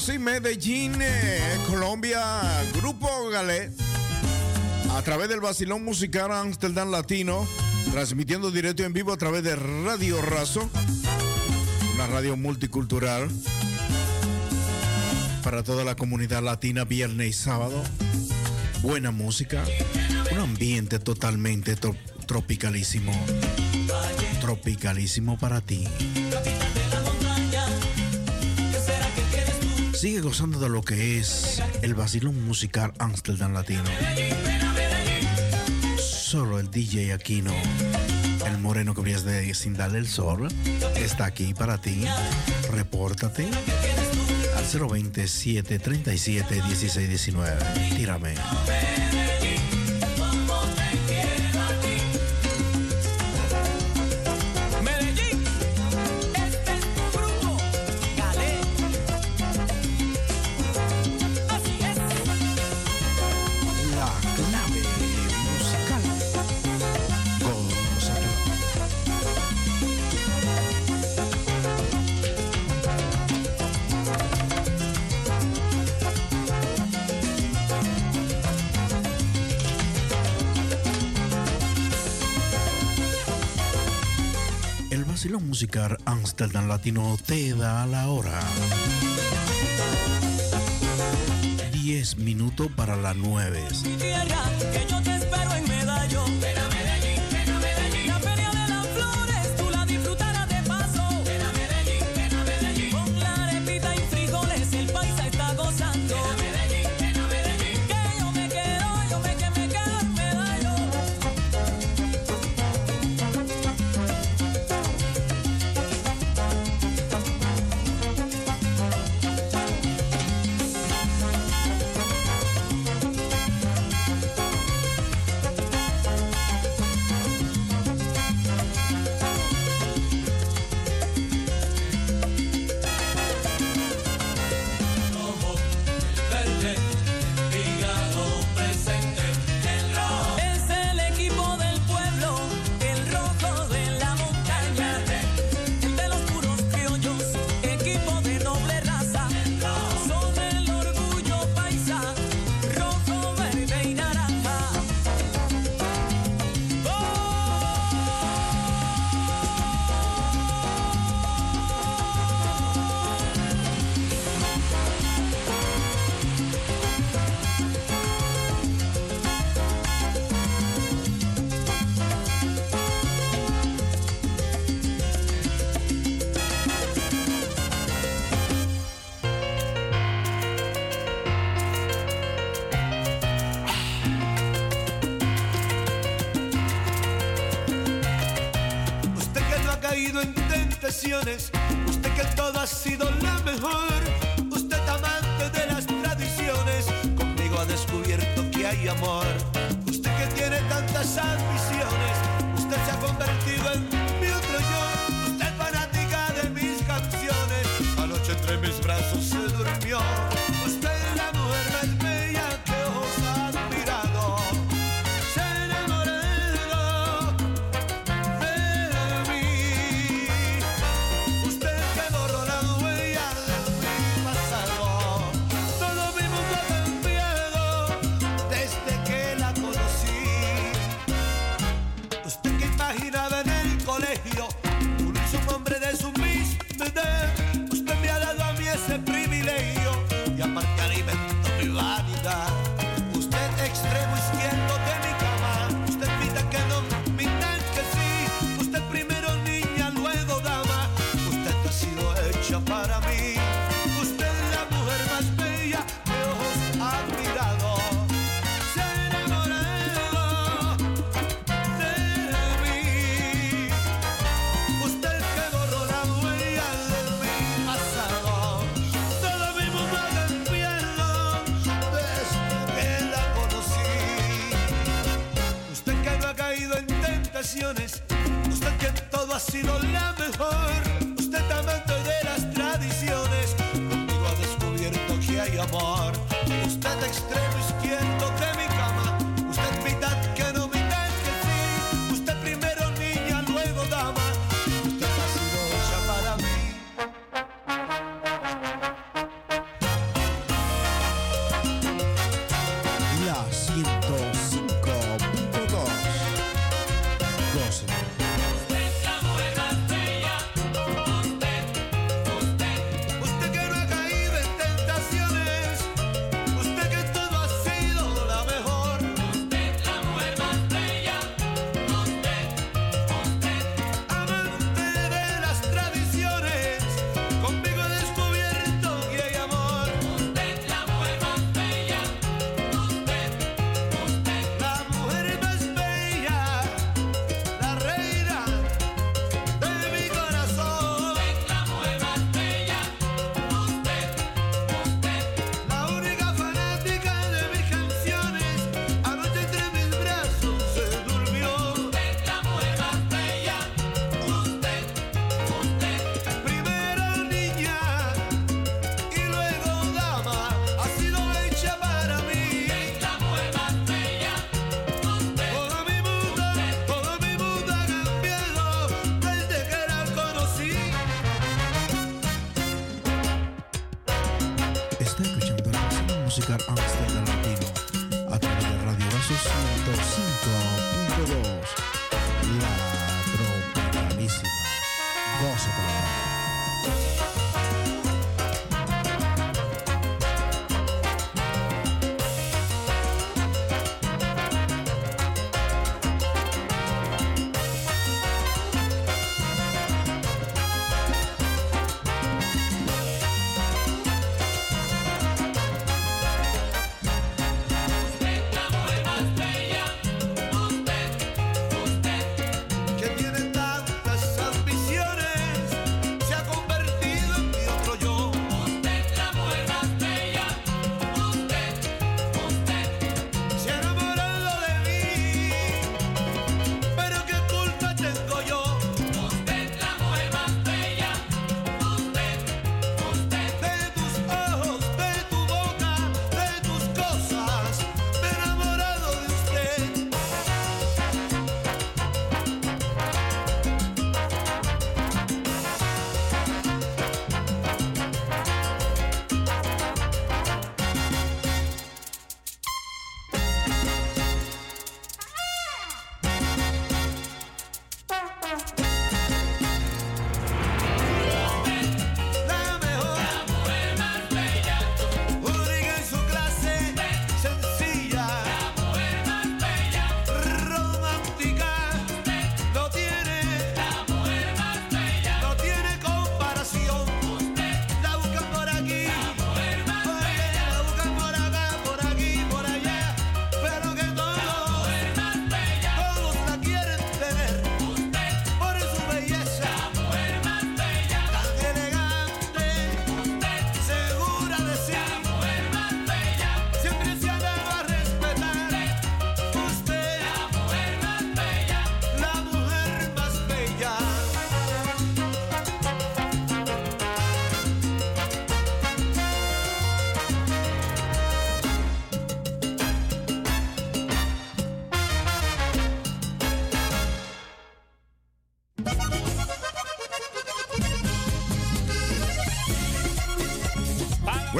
Sí, Medellín, eh, Colombia, Grupo Galé, a través del Basilón Musical Amsterdam Latino, transmitiendo directo en vivo a través de Radio Razo, una radio multicultural para toda la comunidad latina, viernes y sábado. Buena música, un ambiente totalmente tropicalísimo, tropicalísimo para ti. Sigue gozando de lo que es el vacilón musical Amsterdam Latino. Solo el DJ Aquino, el moreno que brillas de sin darle el sol, está aquí para ti. Repórtate al 027 37 16 19. Tírame. Amsterdam Latino te da la hora. 10 minutos para las 9.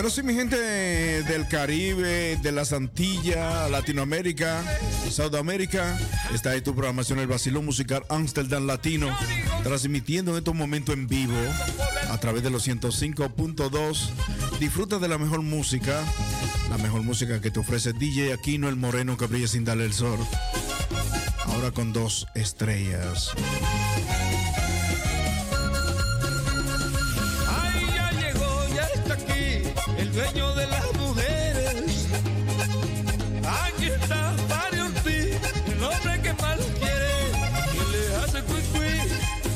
Bueno, sí, mi gente del Caribe, de las Antillas, Latinoamérica, Sudamérica, está ahí tu programación, el Basilón Musical Amsterdam Latino, transmitiendo en estos momentos en vivo a través de los 105.2. Disfruta de la mejor música, la mejor música que te ofrece DJ Aquino, el moreno que brilla sin darle el sol. Ahora con dos estrellas. El dueño de las mujeres. Aquí está Mario Ortiz, el hombre que más quiere. Quien les hace cuicui,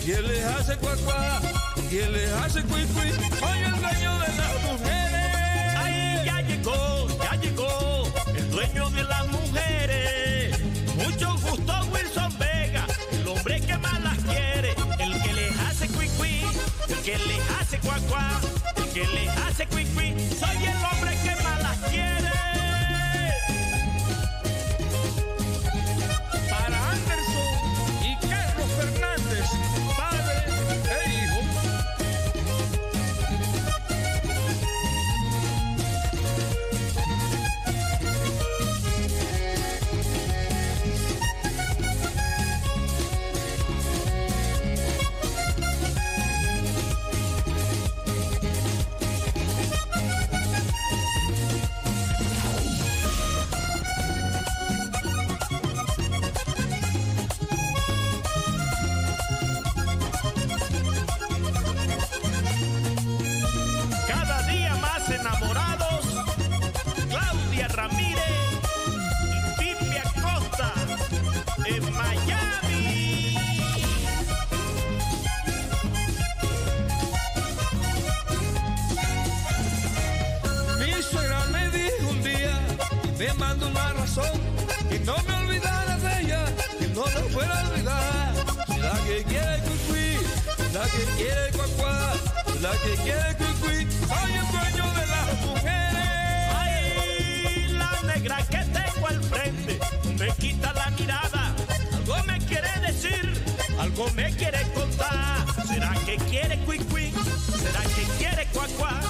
quien les hace cuacuá, quien les hace cuicui. Oye, el dueño de las mujeres. Ya llegó, ya llegó, el dueño de las mujeres. Mucho gusto, Wilson Vega, el hombre que más las quiere, el que les hace cui cui, el que les hace cuá cuá, el que les hace cui cui. Soy el que quiere cuacuá, la que quiere cuicui, soy el dueño de las mujeres. Ay, la negra que tengo al frente me quita la mirada. Algo me quiere decir, algo me quiere contar. ¿Será que quiere cuicui? ¿Será que quiere cuacuá?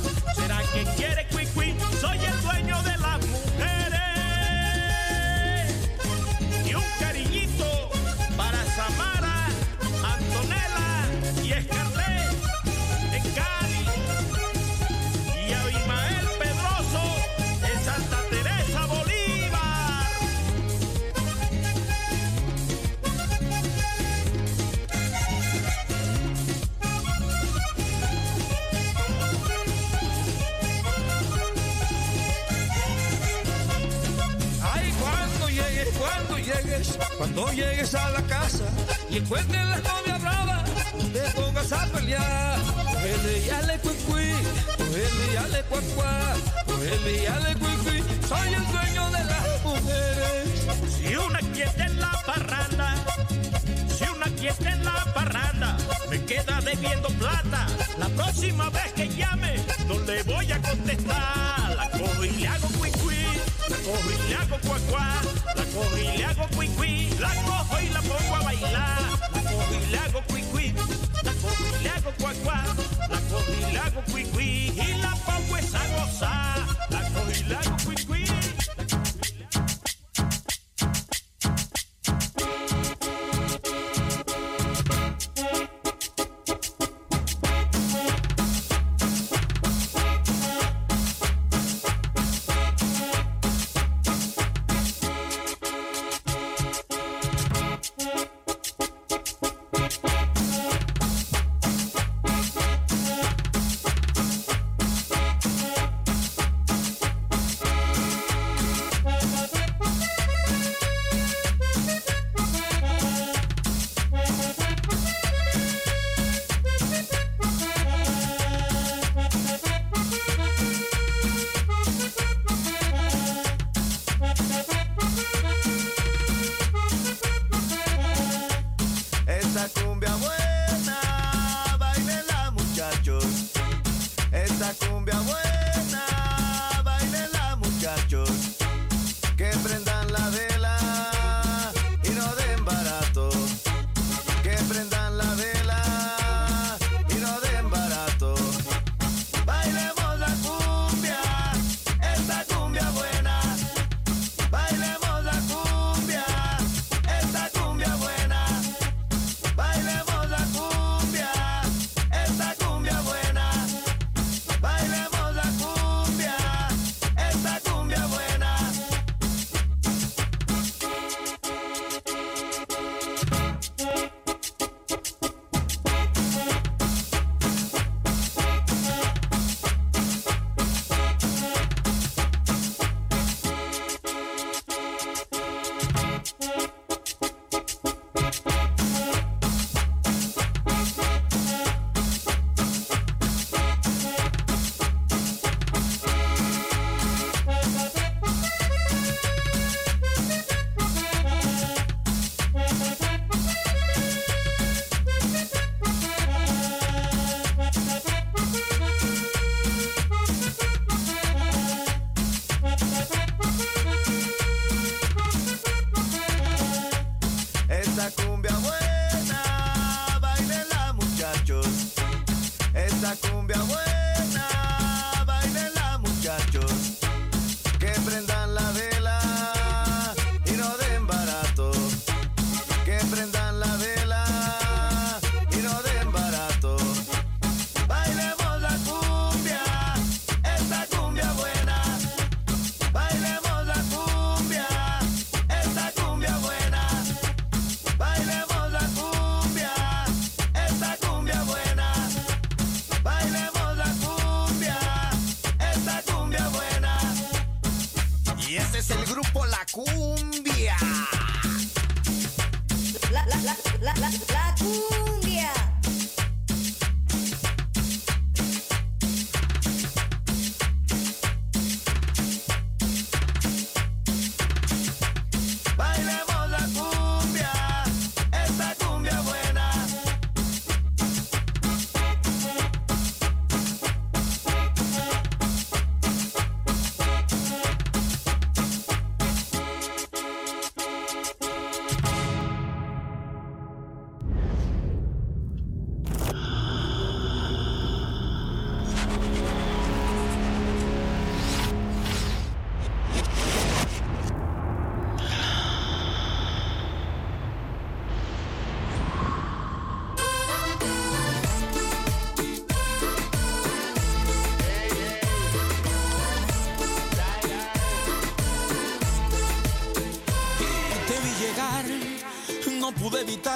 Y encuentres la novia brava, no te pongas a pelear. Cógele y ale cuicui, cógele y ale cuacuá, cógele y ale cuicui. Soy el dueño de las mujeres. Si una quieta en la parranda, si una quieta en la parranda, me queda debiendo plata. La próxima vez que llame, no le voy a contestar. La cojo y le hago cuicui, la cojo y le hago cuacuá, la cojo y le hago cuicui, la cojo y la pongo a bailar. La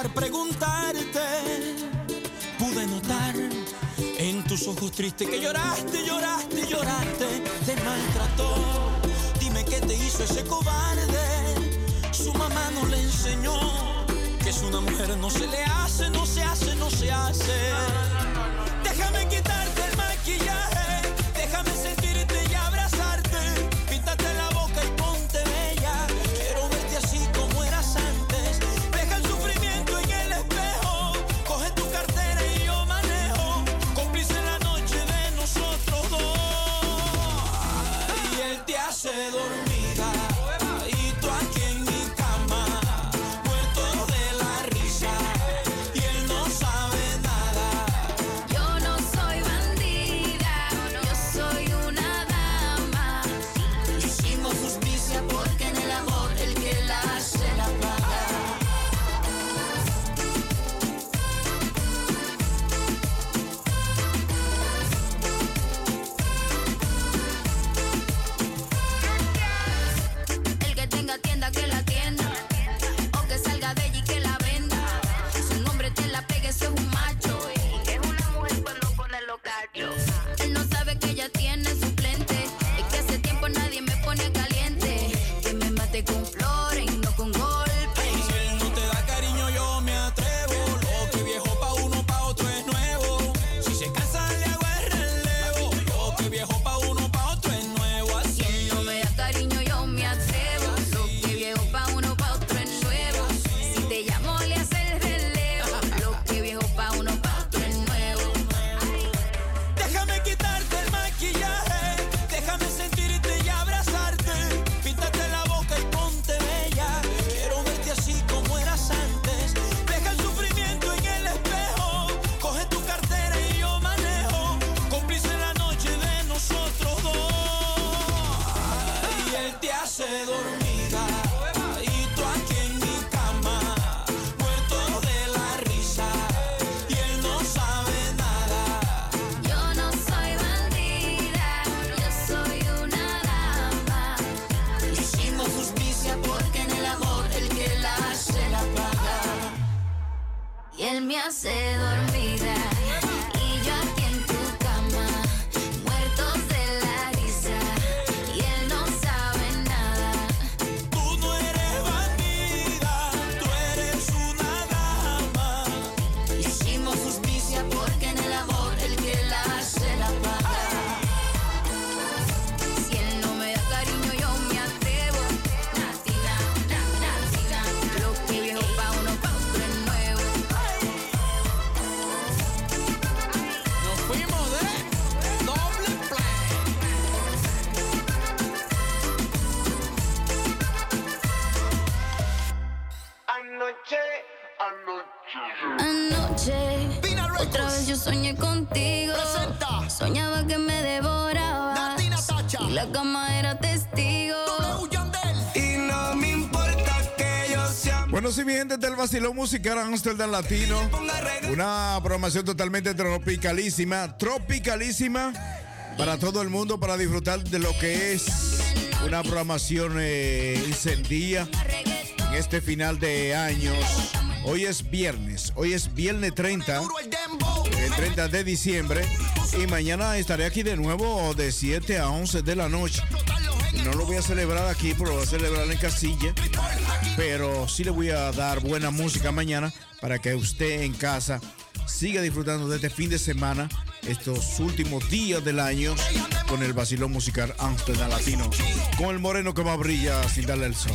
preguntarte. Pude notar en tus ojos tristes que lloraste, lloraste, vacilón musical Amsterdam Latino. Una programación totalmente tropicalísima, tropicalísima para todo el mundo, para disfrutar de lo que es una programación eh, en este final de años. Hoy es viernes, hoy es viernes 30, el 30 de diciembre. Y mañana estaré aquí de nuevo de 7 a 11 de la noche. No lo voy a celebrar aquí, pero lo voy a celebrar en Casilla pero sí le voy a dar buena música mañana para que usted en casa siga disfrutando de este fin de semana, estos últimos días del año, con el vacilón musical Amsterdam Latino, con el moreno que más brilla sin darle el sol.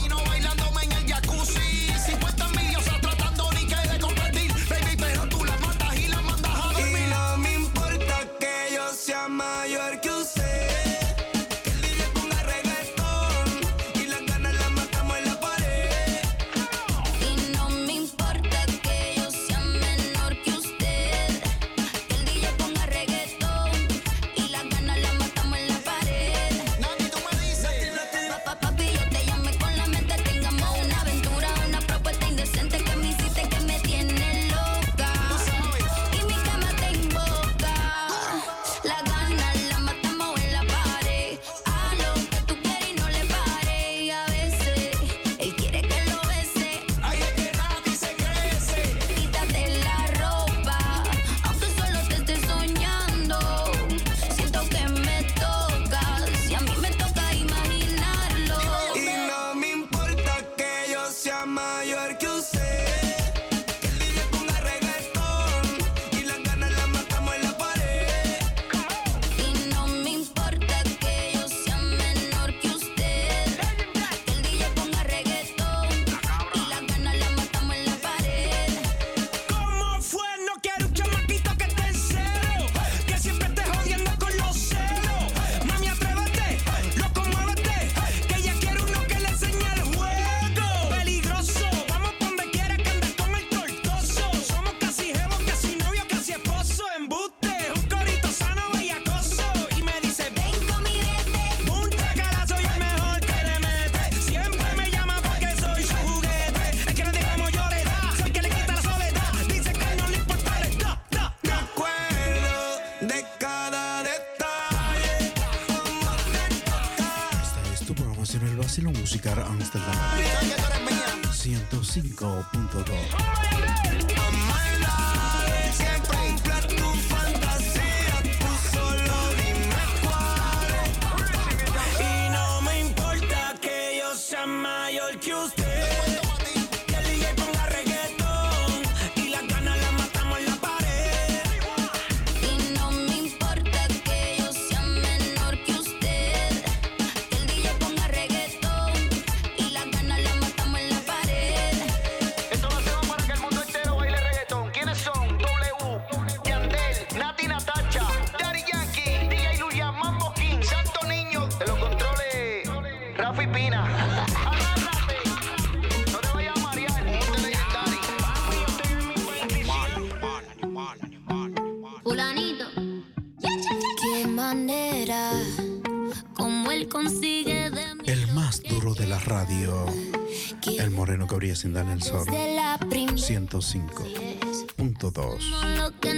no cabría sin darle el sol. 105.2. Lo que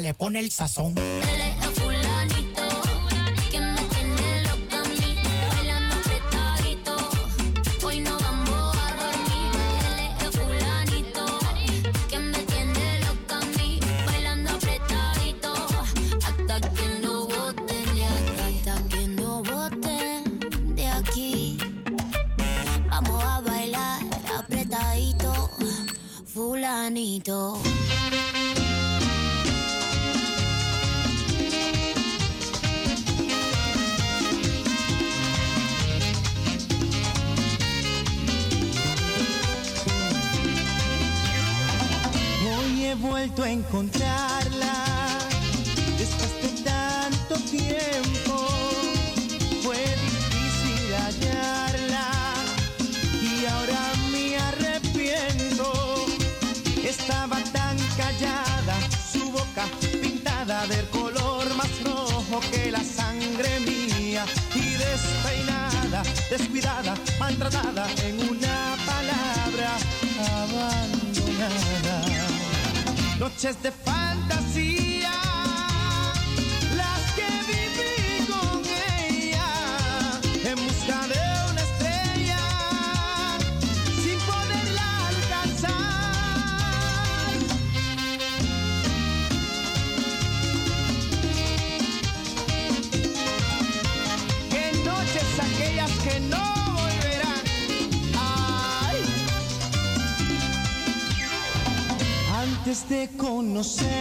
le pone el sazón. fulanito. encontrar. noches de no sé.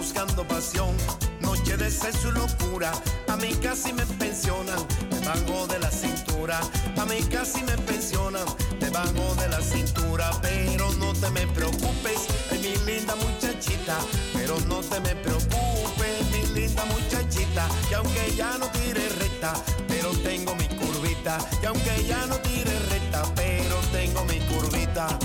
buscando pasión. Noche de sexo y locura, a mí casi me pensionan, me bango de la cintura. A mí casi me pensionan, me bango de la cintura. Pero no te me preocupes, mi linda muchachita. Pero no te me preocupes, mi linda muchachita. Y aunque ya no tire recta, pero tengo mi curvita. Y aunque ya no tire recta, pero tengo mi curvita.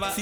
Me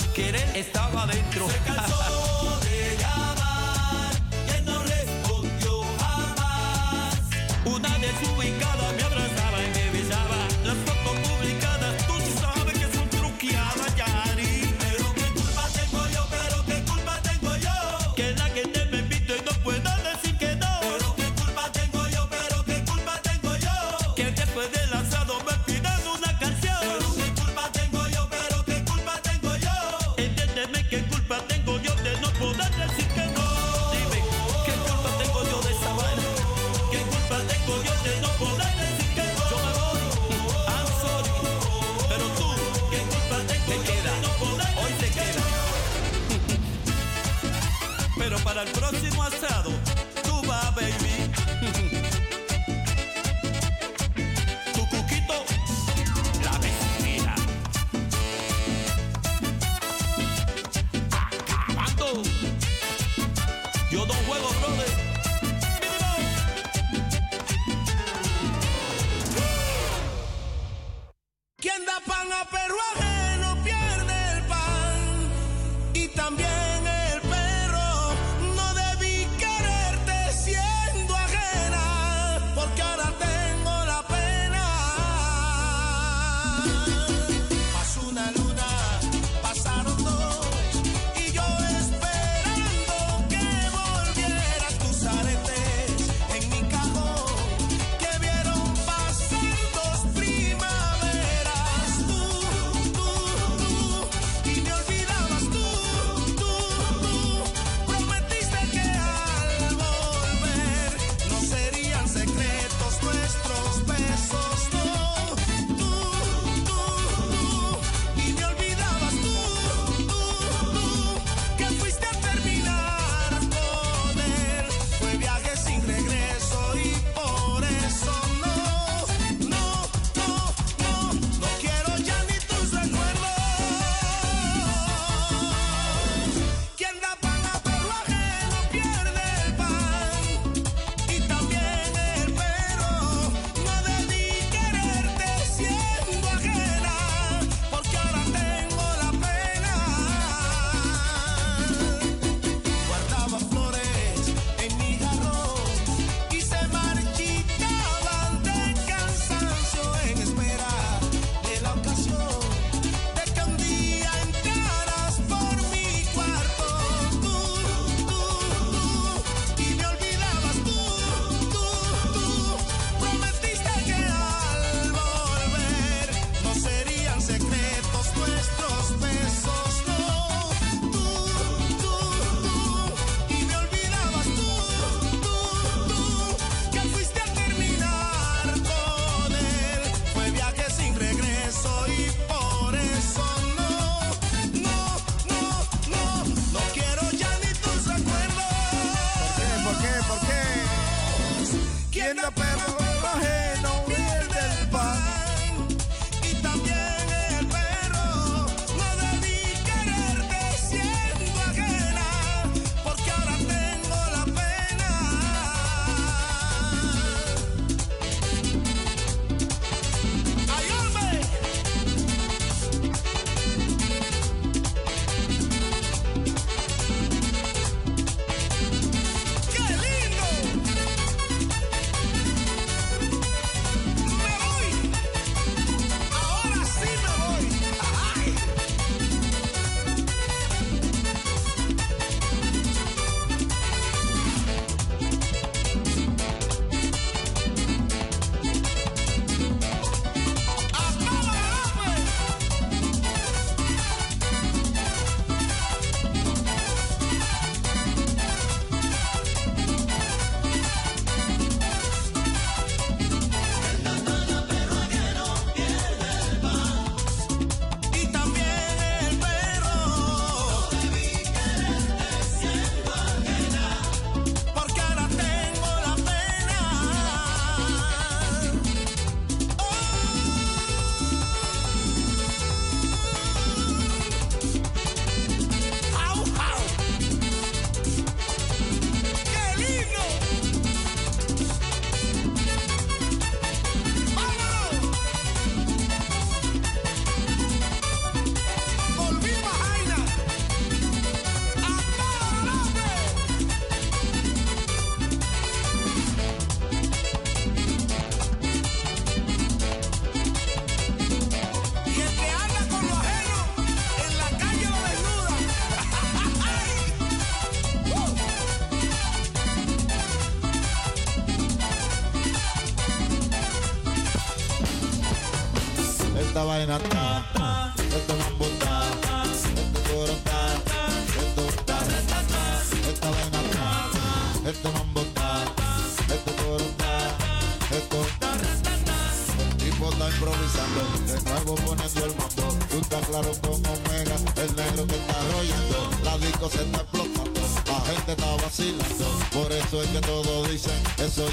Quien da pan a perro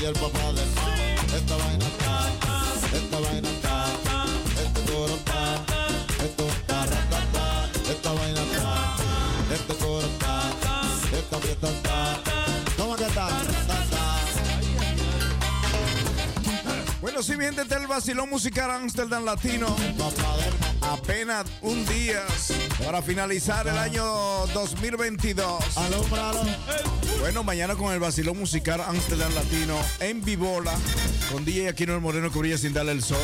el papá del mambo. Esta vaina está, esta vaina está, este coro está, esto está, ratata, esta vaina está, este coro está, esta fiesta está. ¿Cómo que está? Bueno, sí, mi gente del vacilón musical Amsterdam Latino. Apenas un día para finalizar el año 2022. Bueno, mañana con el vacilón musical Amsterdam Latino en Vivola. Con DJ Aquino el Moreno que brilla sin darle el sol.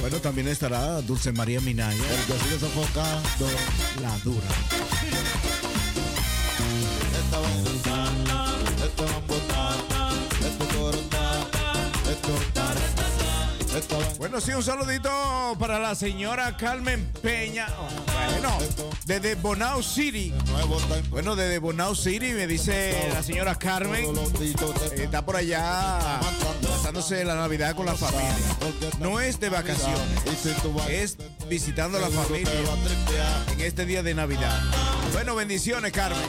Bueno, también estará Dulce María Minaya. El que sigue sofocando. La dura. Esta esto Bueno, sí, un saludito para la señora Carmen Peña. Bueno, desde Bonao City. Bueno, desde Bonao City, me dice la señora Carmen. Está por allá pasándose la Navidad con la familia. No es de vacaciones, es visitando a la familia en este día de Navidad. Bueno, bendiciones, Carmen.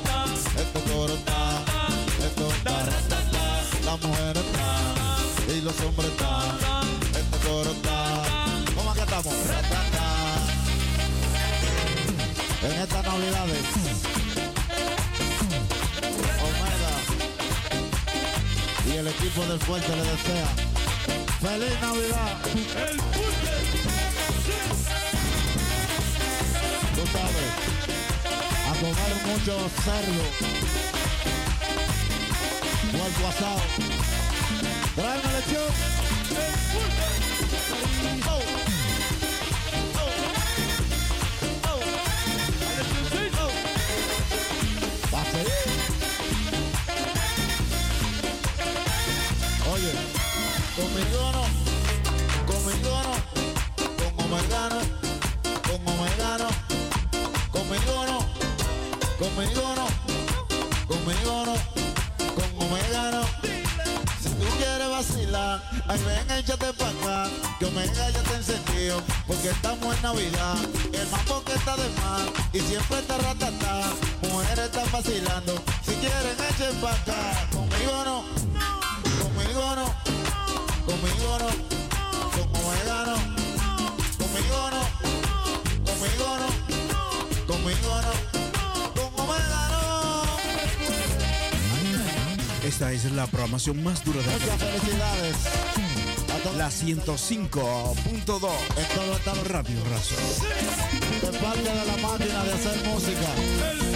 La mujer está, y los hombres están, En estas navidades, Omega y el equipo del fuerte le desea ¡Feliz Navidad! Tú sabes, a comer mucho cerdo, puerco asado. Tráeme lechón. Oh. Navidad, el mambo que está de más, y siempre está ratata, mujeres están vacilando, si quieren echen pa' acá, conmigo no, conmigo no, conmigo no, con Omega no, conmigo no, conmigo no, conmigo no, con Omega no. Esta es la programación más dura de la Muchas felicidades. La 105.2 En todo estado Radio Razo. de parte de la máquina de hacer música.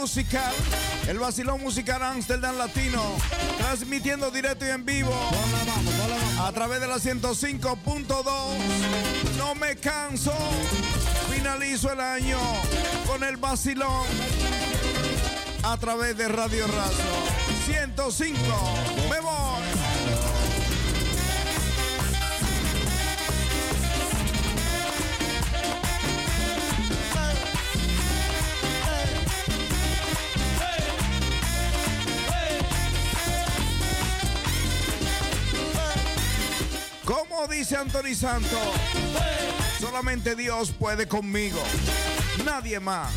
musical, el vacilón musical Amsterdam Latino, transmitiendo directo y en vivo a través de la 105.2. No me canso, finalizo el año con el vacilón a través de Radio Razo 105. Me voy dice Anthony santo, solamente Dios puede conmigo, nadie más.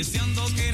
deseando que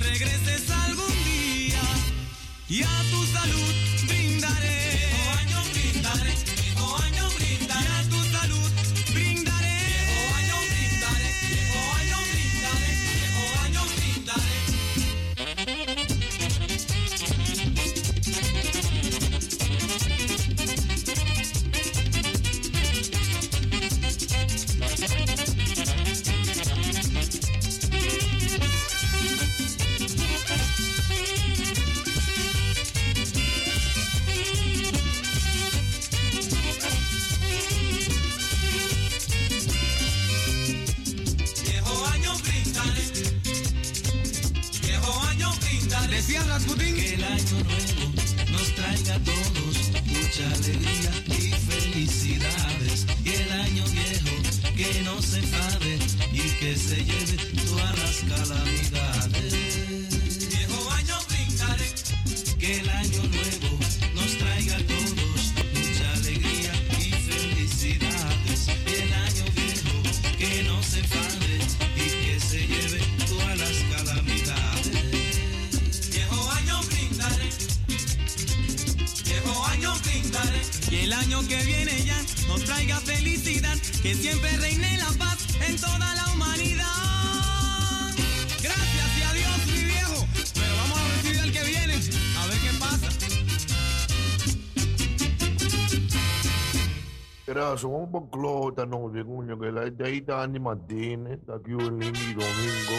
Andy Martínez, de aquí un lindo domingo.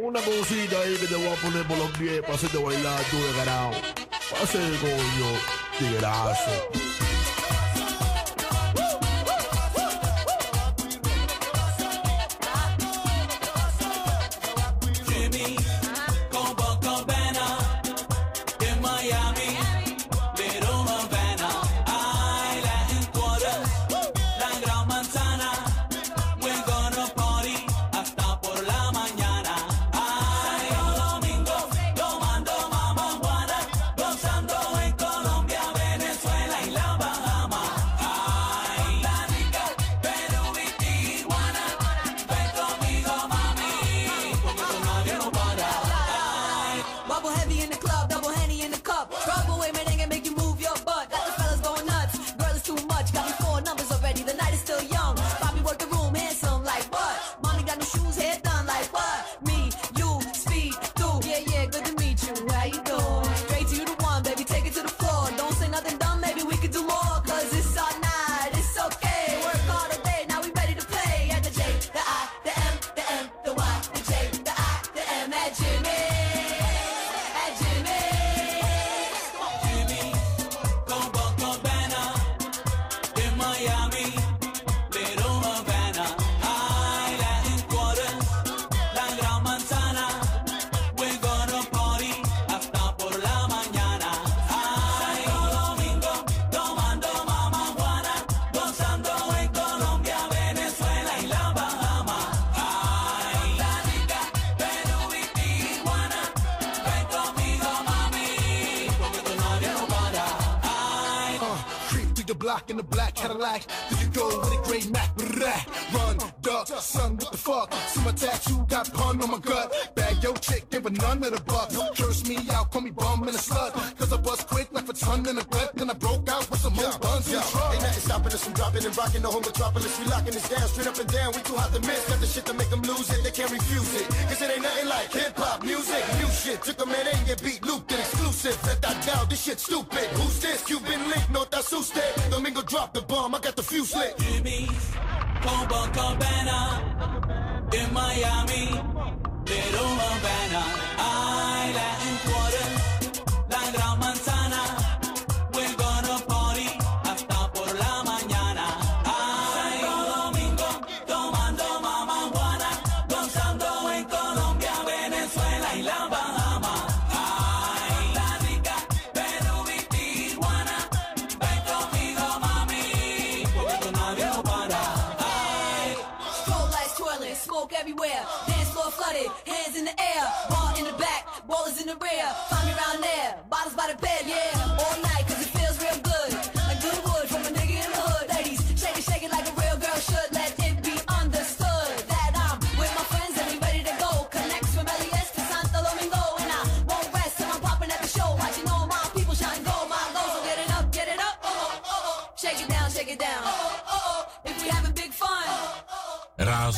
Una cosita ahí que te voy a poner por los pies para hacerte bailar tú de carajo. Pase de coño, tigrazo.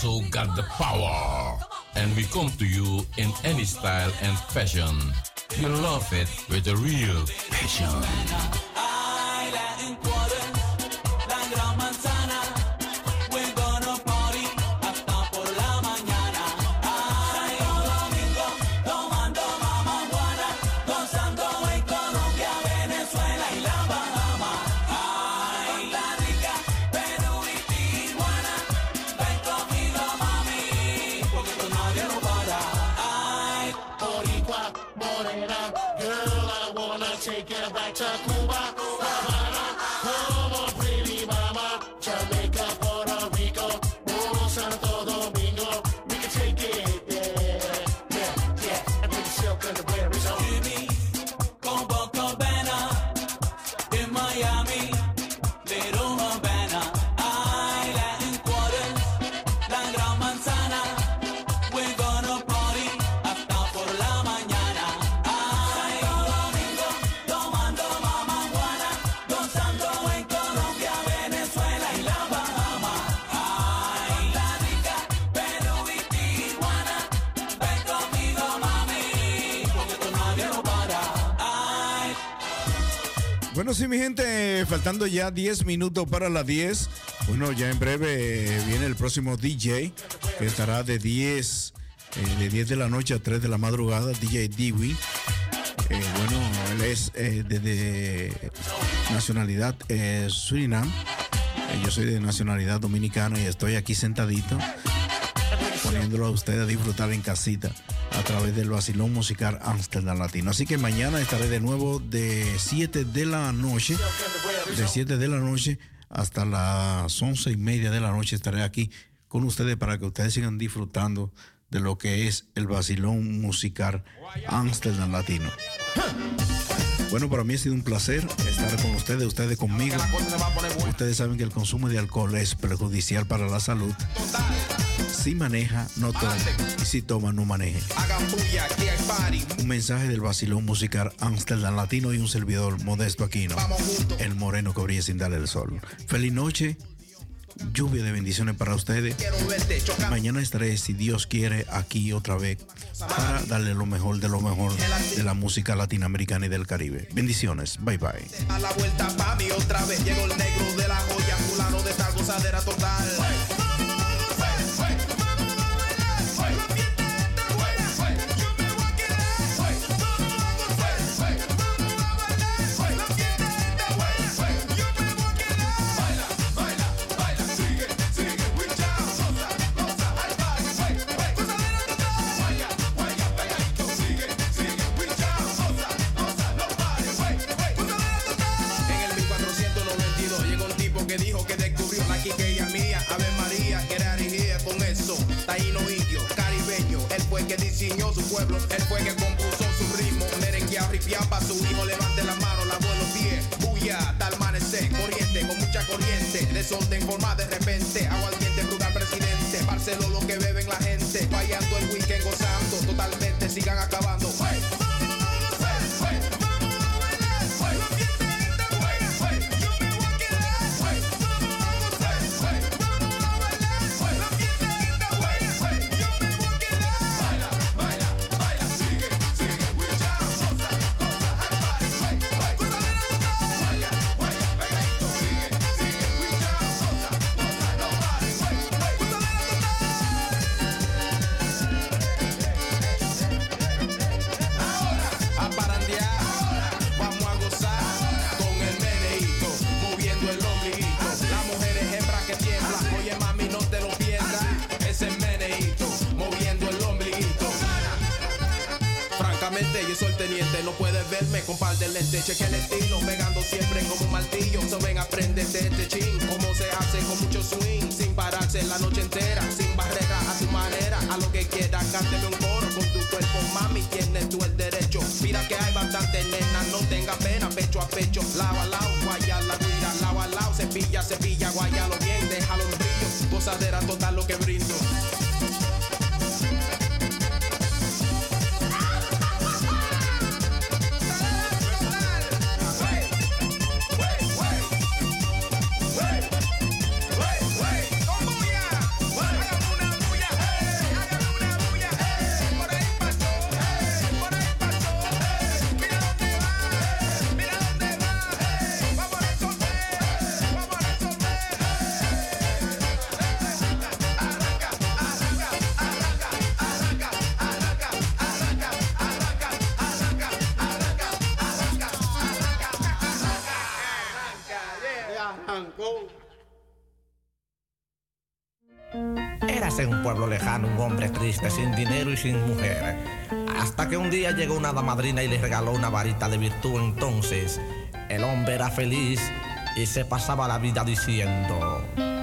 Razo got the power. And we come to you in any style and fashion. You love it with a real passion. Faltando ya 10 minutos para las 10. Bueno, ya en breve eh, viene el próximo DJ, que estará de 10, eh, de 10 de la noche a 3 de la madrugada, DJ Dewey. Eh, bueno, él es de, de nacionalidad Surinam. Yo soy de nacionalidad dominicana y estoy aquí sentadito poniéndolo a usted a disfrutar en casita a través del vacilón musical Amsterdam Latino. Así que mañana estaré de nuevo de 7 de la noche, de 7 de la noche hasta las 11 y media de la noche estaré aquí con ustedes para que ustedes sigan disfrutando de lo que es el vacilón musical Amsterdam Latino. Bueno, para mí ha sido un placer estar con ustedes, ustedes conmigo. Ustedes saben que el consumo de alcohol es perjudicial para la salud. Si maneja, no tome. Y si toma, no maneje. Un mensaje del vacilón musical Amsterdam Latino y un servidor modesto Aquino. El moreno que brilla sin darle el sol. Feliz noche. Lluvia de bendiciones para ustedes. Mañana estaré, si Dios quiere, aquí otra vez para darle lo mejor de lo mejor de la música latinoamericana y del Caribe. Bendiciones. Bye bye. A la vuelta otra vez llegó el negro de la joya, fulano de esta gozadera total. Diseñó su pueblo, él fue que compuso su ritmo. Merengueado, ripiao pa' su hijo, levante la mano, la los pies. Bulla, hasta amanecer, corriente, con mucha corriente. Desorden forma de repente, aguardiente, brutal presidente. Barcelona lo que beben la gente, fallando el weekend, gozando. Totalmente, sigan acabando. Yo soy teniente, no puedes verme con par de. Cheque el estilo, pegando siempre como un martillo. So ven, aprende de este chin, cómo se hace con mucho swing, sin pararse la noche entera, sin barrera, a su manera, a lo que quiera, cánteme un coro con tu cuerpo, mami, tienes tú el derecho. Mira que hay bastante nena, no tenga pena, pecho a pecho, lado a lado, guaya la guira, lado a lado, cepilla, cepilla, guayalo bien, déjalo los brillos, gozadera total lo que brindo. Érase en un pueblo lejano un hombre triste, sin dinero y sin mujer. Hasta que un día llegó una damadrina y le regaló una varita de virtud. Entonces, el hombre era feliz y se pasaba la vida diciendo.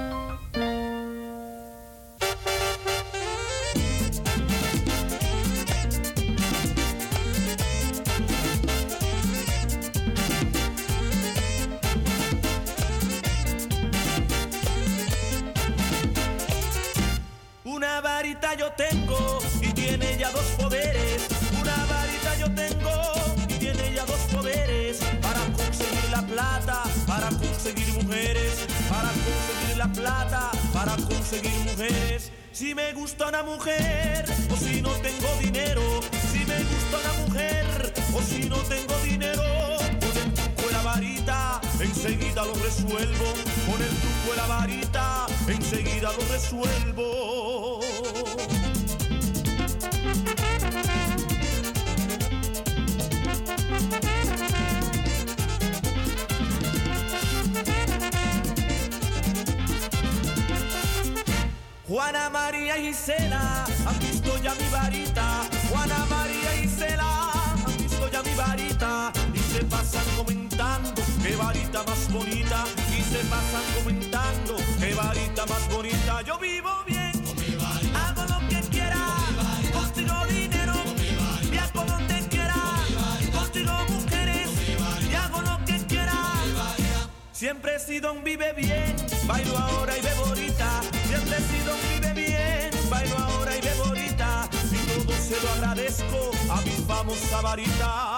Más bonita. Yo vivo bien, hago lo que quiera, consigo dinero, viajo donde quiera, consigo mujeres y hago lo que quiera. Siempre he sido un vive bien, bailo ahora y bebo ahorita. Siempre he sido un vive bien, bailo ahora y bebo ahorita. Y todo se lo agradezco a mi famosa varita.